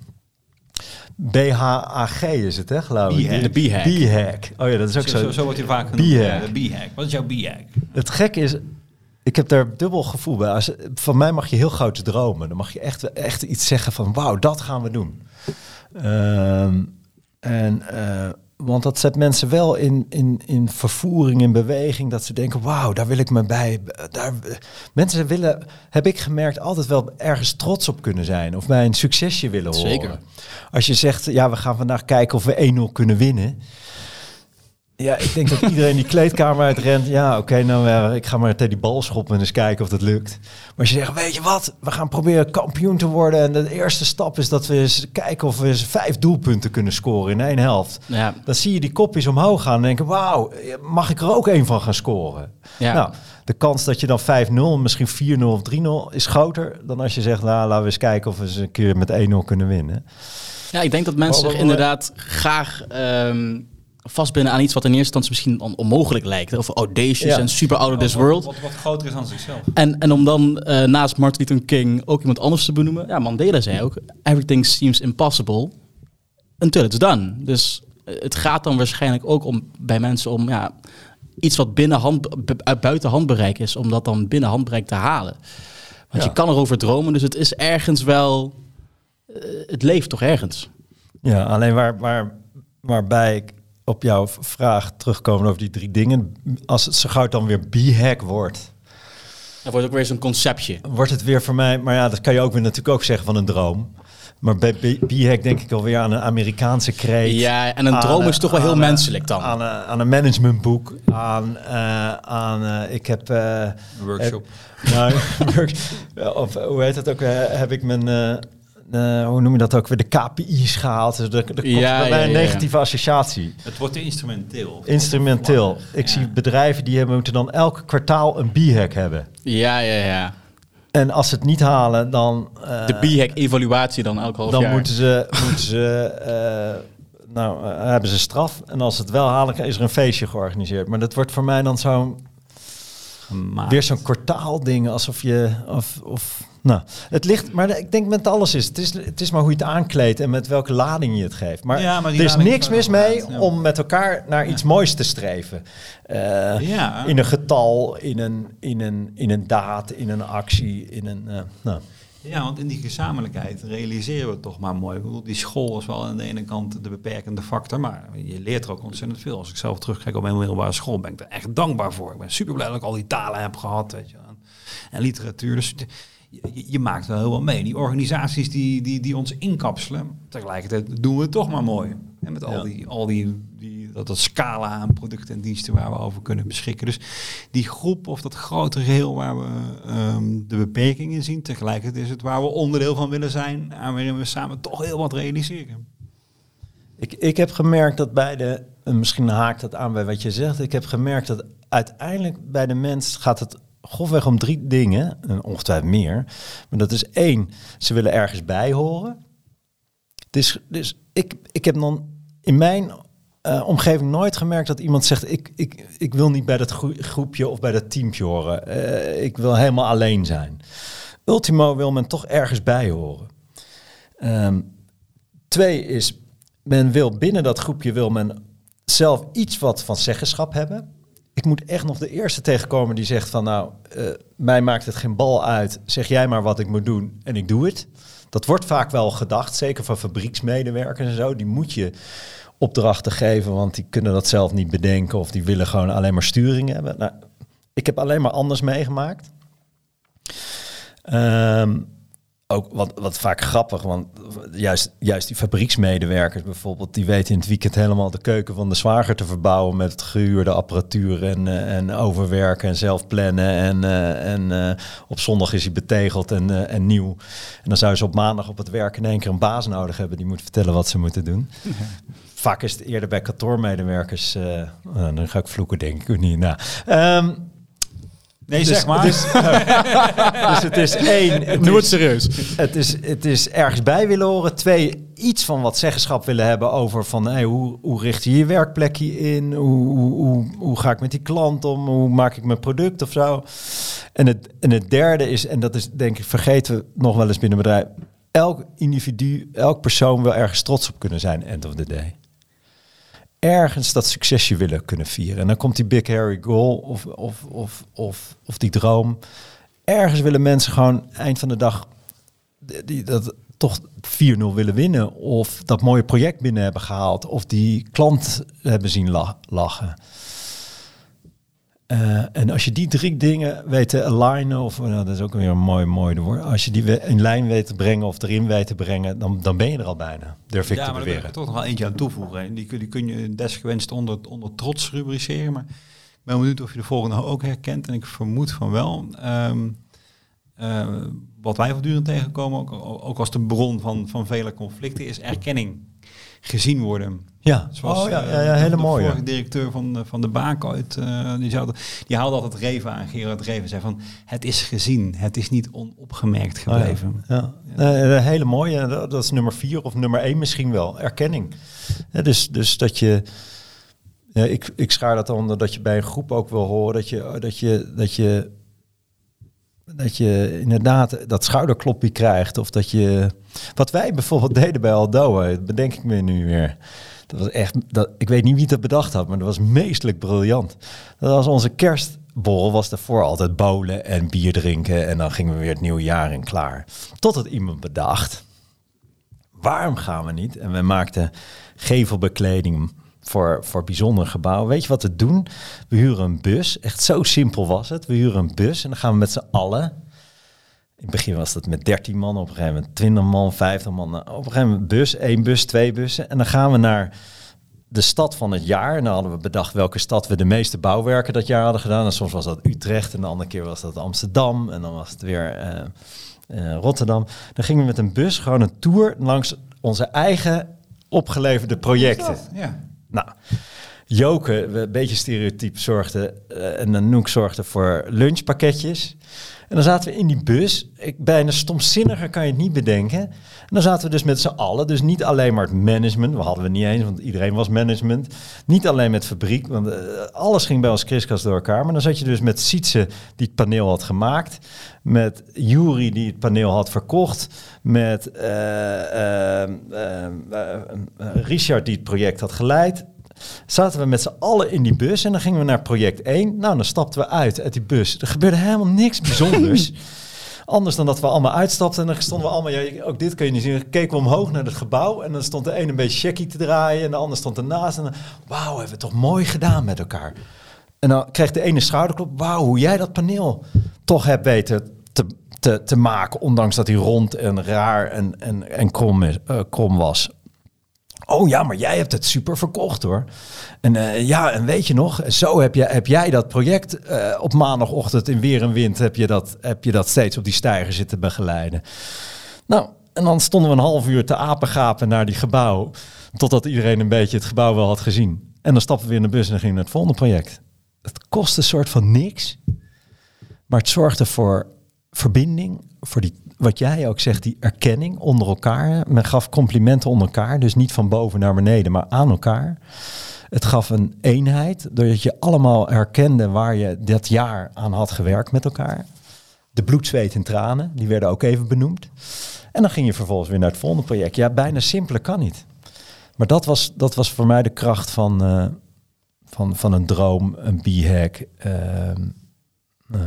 BHAG is het, hè, geloof ik. De B-hack. B-hack. Oh ja, dat is ook zo, zo. wordt hij vaak genoemd. B-hack. Ja, B-hack. Wat is jouw B-hack? Het gek is, ik heb daar dubbel gevoel bij. Als, van mij mag je heel groot dromen. Dan mag je echt, echt iets zeggen van, wauw, dat gaan we doen. Ehm, en, eh, want dat zet mensen wel in, in, in vervoering, in beweging. Dat ze denken, wauw, daar wil ik me bij. Daar, mensen willen, heb ik gemerkt, altijd wel ergens trots op kunnen zijn. Of bij een succesje willen horen. Zeker. Als je zegt, ja, we gaan vandaag kijken of we 1-0 kunnen winnen. Ja, ik denk dat iedereen die kleedkamer uitrent. Ja, oké, nou, ik ga maar tegen die bal schoppen en eens kijken of dat lukt. Maar als je zegt, weet je wat, we gaan proberen kampioen te worden. En de eerste stap is dat we eens kijken of we eens vijf doelpunten kunnen scoren in één helft. Ja, Dan zie je die kopjes omhoog gaan en denken, wauw, mag ik er ook één van gaan scoren? ja. Nou, de kans dat je dan 5-0, misschien 4-0 of 3-0 is groter dan als je zegt, nou, laten we eens kijken of we eens een keer met 1-0 kunnen winnen. Ja, ik denk dat mensen zich inderdaad graag ehm vastbinden aan iets wat in eerste instantie misschien on- onmogelijk lijkt. Of audacious Ja. en super out of this world. Wat, wat groter is dan zichzelf. En, en om dan eh, naast Martin Luther King ook iemand anders te benoemen. Ja, Mandela zei ook, everything seems impossible until it's done. Dus eh, het gaat dan waarschijnlijk ook om bij mensen om ja, iets wat binnen hand, bu- uit buiten handbereik is, om dat dan binnen handbereik te halen. Want Ja. je kan erover dromen, dus het is ergens wel, eh, het leeft toch ergens. Ja, alleen waar, waar, waarbij ik op jouw vraag terugkomen over die drie dingen. Als het zo gauw dan weer b-hack wordt, Dat wordt ook weer zo'n conceptje. wordt het weer voor mij... Maar ja, dat kan je ook weer natuurlijk ook zeggen van een droom. Maar bij b-hack denk ik alweer aan een Amerikaanse kreet. Ja, en een droom is toch wel heel menselijk dan. Aan, een- aan een managementboek. Aan, eh, aan eh, ik heb... eh, Een workshop. nou, [laughs] work- of hoe heet het ook? heb ik mijn, eh, hoe noem je dat ook weer? De KPI's gehaald. Dus er, er komt Ja, bij ja, een ja, ja. negatieve associatie. Het wordt te instrumenteel. Instrumenteel. Ik Ja. zie bedrijven die hebben, moeten dan elk kwartaal een b-hack hebben. Ja, ja, ja. En als ze het niet halen, dan, eh, De B-hack evaluatie dan elk half dan jaar. moeten ze, moeten ze [laughs] eh, nou, hebben ze straf. En als ze het wel halen, is er een feestje georganiseerd. Maar dat wordt voor mij dan zo'n Gemaakt. Weer zo'n kwartaalding, alsof je... Of, of, nou, het ligt... Maar ik denk met alles is het, is... het is maar hoe je het aankleedt en met welke lading je het geeft. Maar, Ja, maar die er is niks is mis mee ja. om met elkaar naar iets moois te streven. Eh. In een getal, in een, in, een, in een daad, in een actie, in een... eh, nou. Ja, want in die gezamenlijkheid realiseren we het toch maar mooi. Ik bedoel, die school is wel aan de ene kant de beperkende factor, maar je leert er ook ontzettend veel. Als ik zelf terugkijk op mijn middelbare school, ben ik er echt dankbaar voor. Ik ben super blij dat ik al die talen heb gehad, weet je. En literatuur. Dus je, je maakt wel heel wat mee. Die organisaties die, die, die ons inkapselen, tegelijkertijd doen we het toch maar mooi. En met al Ja. die, al die dat, dat scala aan producten en diensten waar we over kunnen beschikken. Dus die groep of dat grote geheel waar we ehm, de beperkingen zien, tegelijkertijd is het waar we onderdeel van willen zijn en waarin we samen toch heel wat realiseren. Ik, ik heb gemerkt dat bij de en misschien haakt het aan bij wat je zegt. Ik heb gemerkt dat uiteindelijk bij de mens gaat het grofweg om drie dingen. En ongetwijfeld meer. Maar dat is één, ze willen ergens bij horen. Dus, dus ik, ik heb dan in mijn uh, omgeving nooit gemerkt dat iemand zegt: ik, ik, ik wil niet bij dat groepje of bij dat teampje horen. Uh, ik wil helemaal alleen zijn. Ultimo wil men toch ergens bij horen. Um, twee is, men wil binnen dat groepje wil men zelf iets wat van zeggenschap hebben. Ik moet echt nog de eerste tegenkomen die zegt van nou, uh, mij maakt het geen bal uit. Zeg jij maar wat ik moet doen en ik doe het. Dat wordt vaak wel gedacht, zeker van fabrieksmedewerkers en zo. Die moet je opdrachten geven, want die kunnen dat zelf niet bedenken of die willen gewoon alleen maar sturing hebben. Nou, ik heb alleen maar anders meegemaakt. Um, ook wat, wat vaak grappig, want juist, juist die fabrieksmedewerkers bijvoorbeeld, die weten in het weekend helemaal de keuken van de zwager te verbouwen met het gehuurde apparatuur en, uh, en overwerken en zelf plannen. En, uh, en uh, op zondag is hij betegeld en, en nieuw. En dan zou ze op maandag op het werk in één keer een baas nodig hebben die moet vertellen wat ze moeten doen. [laughs] Vaak is het eerder bij kantoormedewerkers, nou, dan ga ik vloeken denk ik niet. Nou, um, Nee, dus, zeg maar. Dus, [laughs] dus het is één. Het Doe het serieus. Het is, het is ergens bij willen horen. Twee, iets van wat zeggenschap willen hebben over van hey, hoe, hoe richt je je werkplekje in? Hoe, hoe, hoe, hoe, ga ik met die klant om? Hoe maak ik mijn product of zo? En het, en het derde is, en dat is denk ik vergeten we nog wel eens binnen bedrijf. Elk individu, elk persoon wil ergens trots op kunnen zijn, end of the day ergens dat succesje willen kunnen vieren. En dan komt die big hairy goal of, of, of, of, of die droom. Ergens willen mensen gewoon eind van de dag die, dat toch 4-0 willen winnen. Of dat mooie project binnen hebben gehaald. Of die klant hebben zien lachen. Uh, en als je die drie dingen weet te alignen, of nou, dat is ook weer een mooi, mooi woord. Als je die in lijn weet te brengen of erin weet te brengen, dan, dan ben je er al bijna. Durf ik ja, te maar beweren. er toch nog wel eentje aan toevoegen. Die, die kun je desgewenst onder, onder trots rubriceren. Maar ik ben benieuwd of je de volgende ook herkent. En ik vermoed van wel. Um, uh, wat wij voortdurend tegenkomen, ook, ook als de bron van, van vele conflicten, is erkenning. Gezien worden. Ja, Zoals, oh, ja, ja, ja, hele mooie. De vorige directeur van, van de Baak uit, uh, die, zou, die haalde altijd Reven aan. Gerard Reven zei van, het is gezien, het is niet onopgemerkt gebleven. Oh, ja, ja. Uh, hele mooie, dat is nummer vier of nummer één misschien wel, erkenning. dus, dus dat je, ik, ik schaar dat onder dat je bij een groep ook wil horen, dat je, dat je, dat je dat je inderdaad dat schouderklopje krijgt. Of dat je. Wat wij bijvoorbeeld [laughs] deden bij Aldoa, bedenk ik me nu weer. Dat was echt. Dat, ik weet niet wie dat bedacht had, maar dat was meestelijk briljant. Dat was onze kerstborrel, was daarvoor altijd bowlen en bier drinken. En dan gingen we weer het nieuwe jaar in klaar. Totdat iemand bedacht. Waarom gaan we niet? En we maakten gevelbekleding voor, voor bijzondere gebouwen. Weet je wat we doen? We huren een bus. Echt zo simpel was het. We huren een bus en dan gaan we met z'n allen. In het begin was dat met 13 man, op een gegeven moment 20 man, 50 man. Op een gegeven moment bus, één bus, twee bussen. En dan gaan we naar de stad van het jaar. En dan hadden we bedacht welke stad we de meeste bouwwerken dat jaar hadden gedaan. En soms was dat Utrecht en de andere keer was dat Amsterdam. En dan was het weer uh, uh, Rotterdam. Dan gingen we met een bus gewoon een tour langs onze eigen opgeleverde projecten. Ja. Nou, Joke, een beetje stereotyp, zorgde uh, en Anouk zorgde voor lunchpakketjes. En dan zaten we in die bus. Ik, bijna stomzinniger kan je het niet bedenken. En dan zaten we dus met z'n allen. Dus niet alleen maar het management. We hadden we niet eens, want iedereen was management. Niet alleen met fabriek, want uh, alles ging bij ons kriskast door elkaar. Maar dan zat je dus met Sietse, die het paneel had gemaakt. Met Jury, die het paneel had verkocht. Met uh, Richard, die het project had geleid zaten we met z'n allen in die bus en dan gingen we naar project 1. Nou, dan stapten we uit uit die bus. Er gebeurde helemaal niks bijzonders. [laughs] Anders dan dat we allemaal uitstapten en dan stonden we allemaal, ja, ook dit kun je niet zien, keken we omhoog naar het gebouw en dan stond de een een beetje checkie te draaien en de ander stond ernaast en dan, wauw, hebben we het toch mooi gedaan met elkaar. En dan kreeg de ene schouderklop, wauw, hoe jij dat paneel toch hebt weten te, te, te maken, ondanks dat hij rond en raar en, en, en krom, is, uh, krom was. Oh ja, maar jij hebt het super verkocht hoor. En uh, ja, en weet je nog, zo heb, je, heb jij dat project uh, op maandagochtend in weer en wind, heb je, dat, heb je dat steeds op die stijger zitten begeleiden. Nou, en dan stonden we een half uur te apengapen naar die gebouw, totdat iedereen een beetje het gebouw wel had gezien. En dan stapten we in de bus en gingen naar het volgende project. Het kostte een soort van niks. Maar het zorgde voor verbinding, voor die, wat jij ook zegt, die erkenning onder elkaar. Men gaf complimenten onder elkaar, dus niet van boven naar beneden, maar aan elkaar. Het gaf een eenheid, doordat je allemaal herkende waar je dat jaar aan had gewerkt met elkaar. De bloed, zweet en tranen, die werden ook even benoemd. En dan ging je vervolgens weer naar het volgende project. Ja, bijna simpeler kan niet. Maar dat was, dat was voor mij de kracht van, uh, van, van een droom, een b-hack. Uh, uh,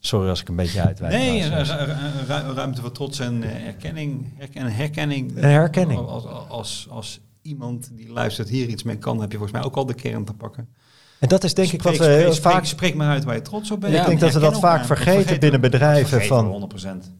sorry als ik een beetje uitwijk. Nee, ru ruimte voor trots en herkenning. Herken herkenning. herkenning. Als, als, als iemand die luistert hier iets mee kan, heb je volgens mij ook al de kern te pakken. En dat is denk spreek, ik wat we heel spreek, vaak... Spreek maar uit waar je trots op bent. Ja, ik denk dat we dat vaak vergeten, binnen bedrijven. van, 100%.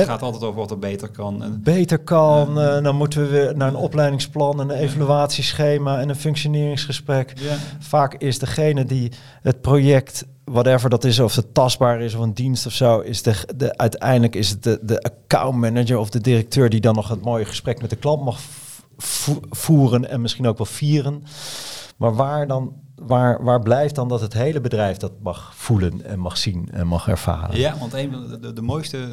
Het gaat altijd over wat er beter kan. En, beter kan, uh, dan moeten we weer naar een opleidingsplan, een evaluatieschema en een functioneringsgesprek. Vaak is degene die het project, whatever dat is, of het tastbaar is of een dienst of zo, is de, de, uiteindelijk is het de, de accountmanager of de directeur die dan nog het mooie gesprek met de klant mag voeren en misschien ook wel vieren. Maar waar dan waar, waar blijft dan dat het hele bedrijf dat mag voelen en mag zien en mag ervaren? Ja, want een van de, mooiste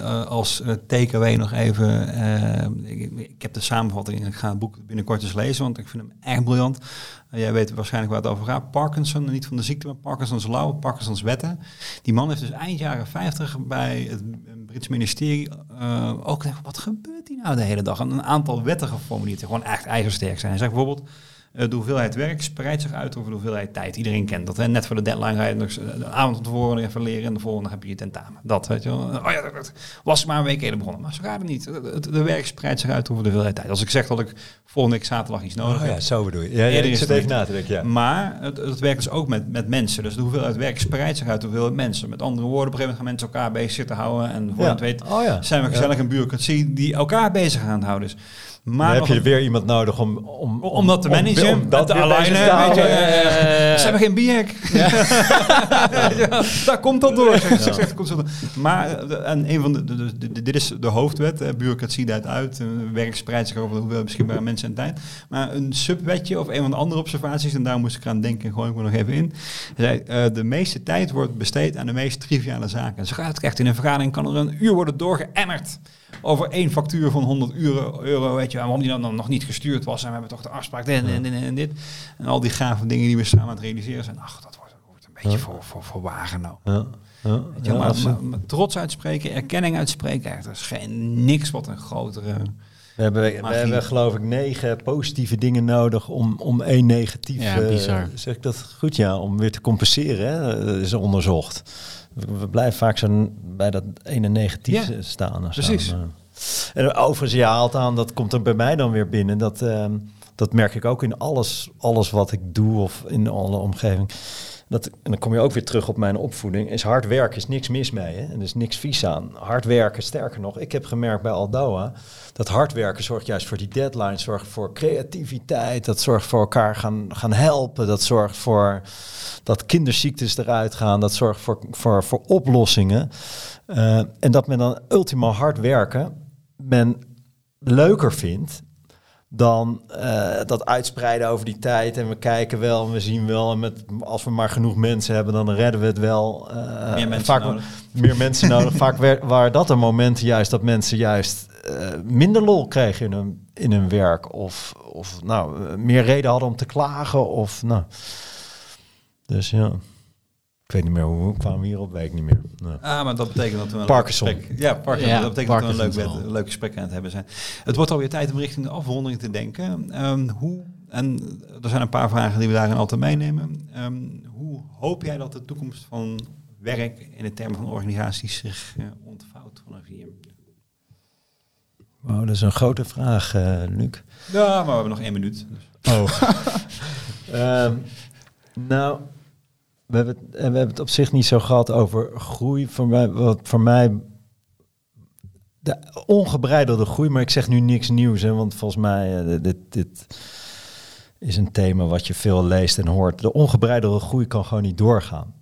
uh, als uh, takeaway nog even. Uh, ik, ik, heb de samenvatting en ik ga het boek binnenkort eens lezen, want ik vind hem echt briljant. jij weet waarschijnlijk waar het over gaat. Parkinson, niet van de ziekte, maar Parkinson's Law, Parkinson's wetten. Die man heeft dus eind jaren 50 bij het Brits ministerie ook wat gebeurt hier nou de hele dag? En een aantal wetten geformuleerd die gewoon echt eigensterk zijn. Hij zegt bijvoorbeeld, de hoeveelheid werk spreidt zich uit over de hoeveelheid tijd. Iedereen kent dat. Hè? Net voor de deadline ga je nog de avond van tevoren even leren en de volgende heb je je tentamen. Dat, weet je wel. Oh ja, dat was maar een week eerder begonnen. Maar zo gaat het niet. De, werk spreidt zich uit over de hoeveelheid tijd. Als ik zeg dat ik volgende week zaterdag iets nodig oh, heb. Ja, zo bedoel je. Ja, ja, ik zit even na te denken, ja. Maar het, het werkt dus ook met, met mensen. Dus de hoeveelheid werk spreidt zich uit over de hoeveelheid mensen. Met andere woorden, op een gegeven moment gaan mensen elkaar bezig zitten houden. En voor ja. het weet oh, ja. zijn we gezellig een bureaucratie die elkaar bezig aan het houden is. Maar dan heb je weer iemand nodig om, om, om, om dat te managen, om, om dat te alignen. Weet je, ze hebben geen [laughs] ja, daar komt dat door. [laughs] Maar en een van de, de, de, dit is de hoofdwet. Bureaucratie duidt uit. Werk spreidt zich over de hoeveel beschikbare mensen en tijd. Maar een subwetje of een van de andere observaties, en daar moest ik aan denken, gooi ik me nog even in. Zei, uh, de meeste tijd wordt besteed aan de meest triviale zaken. En zo gaat het echt in een vergadering, kan er een uur worden doorgeëmmerd over één factuur van 100 euro, euro weet je, waarom die dan, dan nog niet gestuurd was. En we hebben toch de afspraak dit en, en, en, dit. En al die gave dingen die we samen aan het realiseren zijn. Ach, dat wordt, wordt een beetje ja. voor, voor, voor waargenomen. Ja. Ja, je, maar, maar, maar, trots uitspreken, erkenning uitspreken, echt, er is geen, niks wat een grotere... We hebben, we hebben geloof ik negen positieve dingen nodig om, om één negatief... Ja, bizar. Uh, zeg ik dat goed? Ja, om weer te compenseren. Hè? Dat is onderzocht. We blijven vaak zo bij dat ene negatief ja, staan. Precies. Zo. En overigens, je haalt aan, dat komt er bij mij dan weer binnen. Dat, uh, dat merk ik ook in alles, alles wat ik doe of in alle omgeving. Dat, en dan kom je ook weer terug op mijn opvoeding. Is hard werken is niks mis mee. Hè? En er is niks vies aan. Hard werken, sterker nog. Ik heb gemerkt bij Aldoa dat hard werken zorgt juist voor die deadline. Zorgt voor creativiteit. Dat zorgt voor elkaar gaan, gaan helpen. Dat zorgt voor dat kinderziektes eruit gaan. Dat zorgt voor, voor, voor oplossingen. Uh, en dat men dan ultimo hard werken men leuker vindt dan uh, dat uitspreiden over die tijd. En we kijken wel en we zien wel. En met, als we maar genoeg mensen hebben, dan redden we het wel. Uh, meer mensen vaak nodig. meer mensen [laughs] nodig. Vaak werd, waren dat de momenten juist dat mensen juist uh, minder lol kregen in hun, in hun werk. Of, of nou, meer reden hadden om te klagen. Of, nou. Dus ja. Ik weet niet meer hoe kwamen we hierop, weet ik niet meer. Nee. Ah, maar dat betekent dat we een Parkinson. leuk gesprek, ja, Parkinson. Ja, dat betekent dat we een leuk, een leuk gesprek aan het hebben zijn. Het wordt alweer tijd om richting de afronding te denken. Um, hoe, en er zijn een paar vragen die we daarin altijd meenemen. Um, hoe hoop jij dat de toekomst van werk in de termen van organisaties zich uh, ontvouwt vanaf hier? Wow, dat is een grote vraag, uh, Luc. Ja, maar we hebben nog één minuut. Dus. Oh. um, [laughs] nou, we hebben, het, we hebben het op zich niet zo gehad over groei. Voor mij, wat voor mij de ongebreidelde groei, maar ik zeg nu niks nieuws, hè, want volgens mij uh, dit, dit is een thema wat je veel leest en hoort. De ongebreidelde groei kan gewoon niet doorgaan.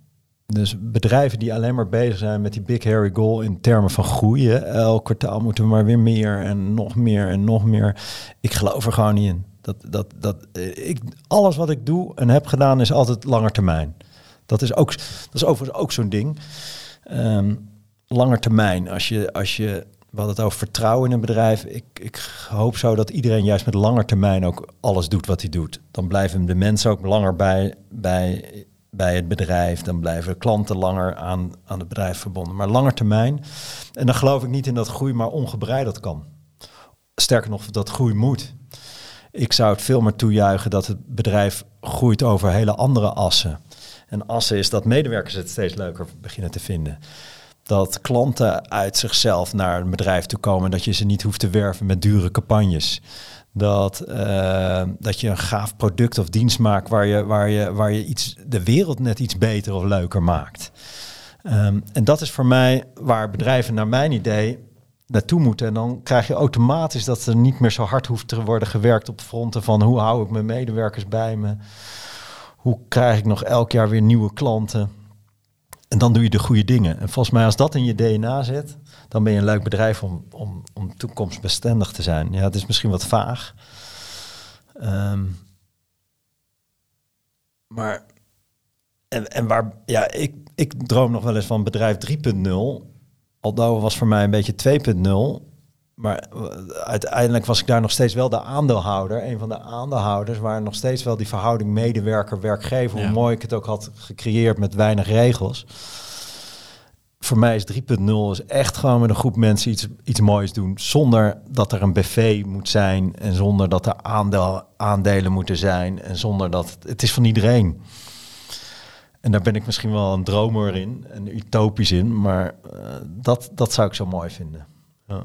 Dus bedrijven die alleen maar bezig zijn met die big hairy goal in termen van groeien, elk kwartaal moeten we maar weer meer en nog meer en nog meer. Ik geloof er gewoon niet in. Dat, dat, dat, eh, ik, alles wat ik doe en heb gedaan is altijd langer termijn. Dat is, ook, dat is overigens ook zo'n ding. Ehm langer termijn. Als je, als je, we hadden het over vertrouwen in een bedrijf. Ik, ik hoop zo dat iedereen juist met langer termijn ook alles doet wat hij doet. Dan blijven de mensen ook langer bij, bij, bij het bedrijf. Dan blijven klanten langer aan, aan het bedrijf verbonden. Maar langer termijn. En dan geloof ik niet in dat groei maar ongebreideld kan. Sterker nog, dat groei moet. Ik zou het veel meer toejuichen dat het bedrijf groeit over hele andere assen. En assen is dat medewerkers het steeds leuker beginnen te vinden. Dat klanten uit zichzelf naar een bedrijf toe komen. Dat je ze niet hoeft te werven met dure campagnes. Dat, uh, dat je een gaaf product of dienst maakt waar je, waar je, waar je iets, de wereld net iets beter of leuker maakt. Um, en dat is voor mij waar bedrijven naar mijn idee naartoe moeten. En dan krijg je automatisch dat er niet meer zo hard hoeft te worden gewerkt op fronten van hoe hou ik mijn medewerkers bij me. Hoe krijg ik nog elk jaar weer nieuwe klanten? En dan doe je de goede dingen. En volgens mij als dat in je DNA zit, dan ben je een leuk bedrijf om, om, om toekomstbestendig te zijn. Ja, het is misschien wat vaag. Um, maar, en, en waar, ja, ik, ik droom nog wel eens van bedrijf 3.0. Aldo was voor mij een beetje 2.0. Maar uiteindelijk was ik daar nog steeds wel de aandeelhouder. Een van de aandeelhouders waar nog steeds wel die verhouding medewerker-werkgever. Ja. Hoe mooi ik het ook had gecreëerd met weinig regels. Voor mij is 3.0 is echt gewoon met een groep mensen iets, iets moois doen. Zonder dat er een BV moet zijn. En zonder dat er aandeel, aandelen moeten zijn. En zonder dat... Het is van iedereen. En daar ben ik misschien wel een dromer in. En utopisch in. Maar uh, dat, dat zou ik zo mooi vinden. Ja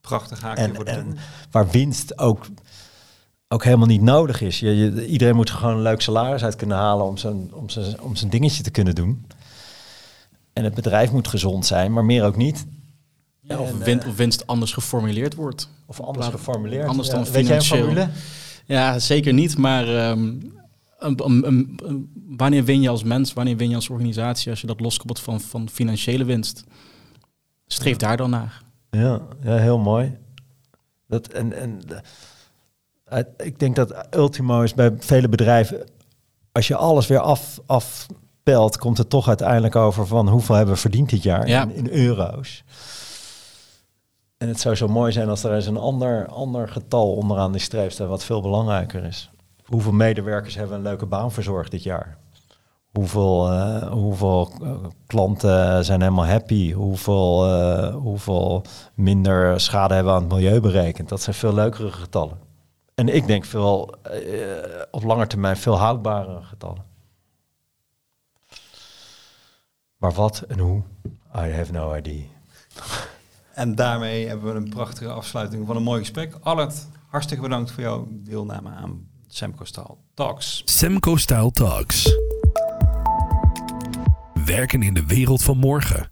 prachtig haakje en, voor de en waar winst ook, ook helemaal niet nodig is. Je, je, iedereen moet er gewoon een leuk salaris uit kunnen halen om zijn, om, zijn, om zijn dingetje te kunnen doen. En het bedrijf moet gezond zijn, maar meer ook niet. Ja, of, en, winst, of winst anders geformuleerd wordt. Of anders geformuleerd. Anders ja. dan Weet jij een financieel. formule? Ja, zeker niet. Maar um, um, um, wanneer win je als mens, wanneer win je als organisatie als je dat loskoppelt van, van financiële winst? Streef daar dan naar. Ja, ja heel mooi. Dat, en, en uh, ik denk dat Ultimo is bij vele bedrijven, als je alles weer af, afpelt, komt het toch uiteindelijk over van hoeveel hebben we verdiend dit jaar Ja. in, in euro's. En het zou zo mooi zijn als er eens een ander, ander getal onderaan die streep staat, wat veel belangrijker is. Hoeveel medewerkers hebben een leuke baan verzorgd dit jaar? Hoeveel, uh, hoeveel uh, klanten zijn helemaal happy? Hoeveel, uh, hoeveel minder schade hebben we aan het milieu berekend? Dat zijn veel leukere getallen. En ik denk veel, op lange termijn veel houdbare getallen. Maar wat en hoe? I have no idea. En daarmee hebben we een prachtige afsluiting van een mooi gesprek. Allard, hartstikke bedankt voor jouw deelname aan Semco Staal Talks. Semco Style Talks. Werken in de wereld van morgen.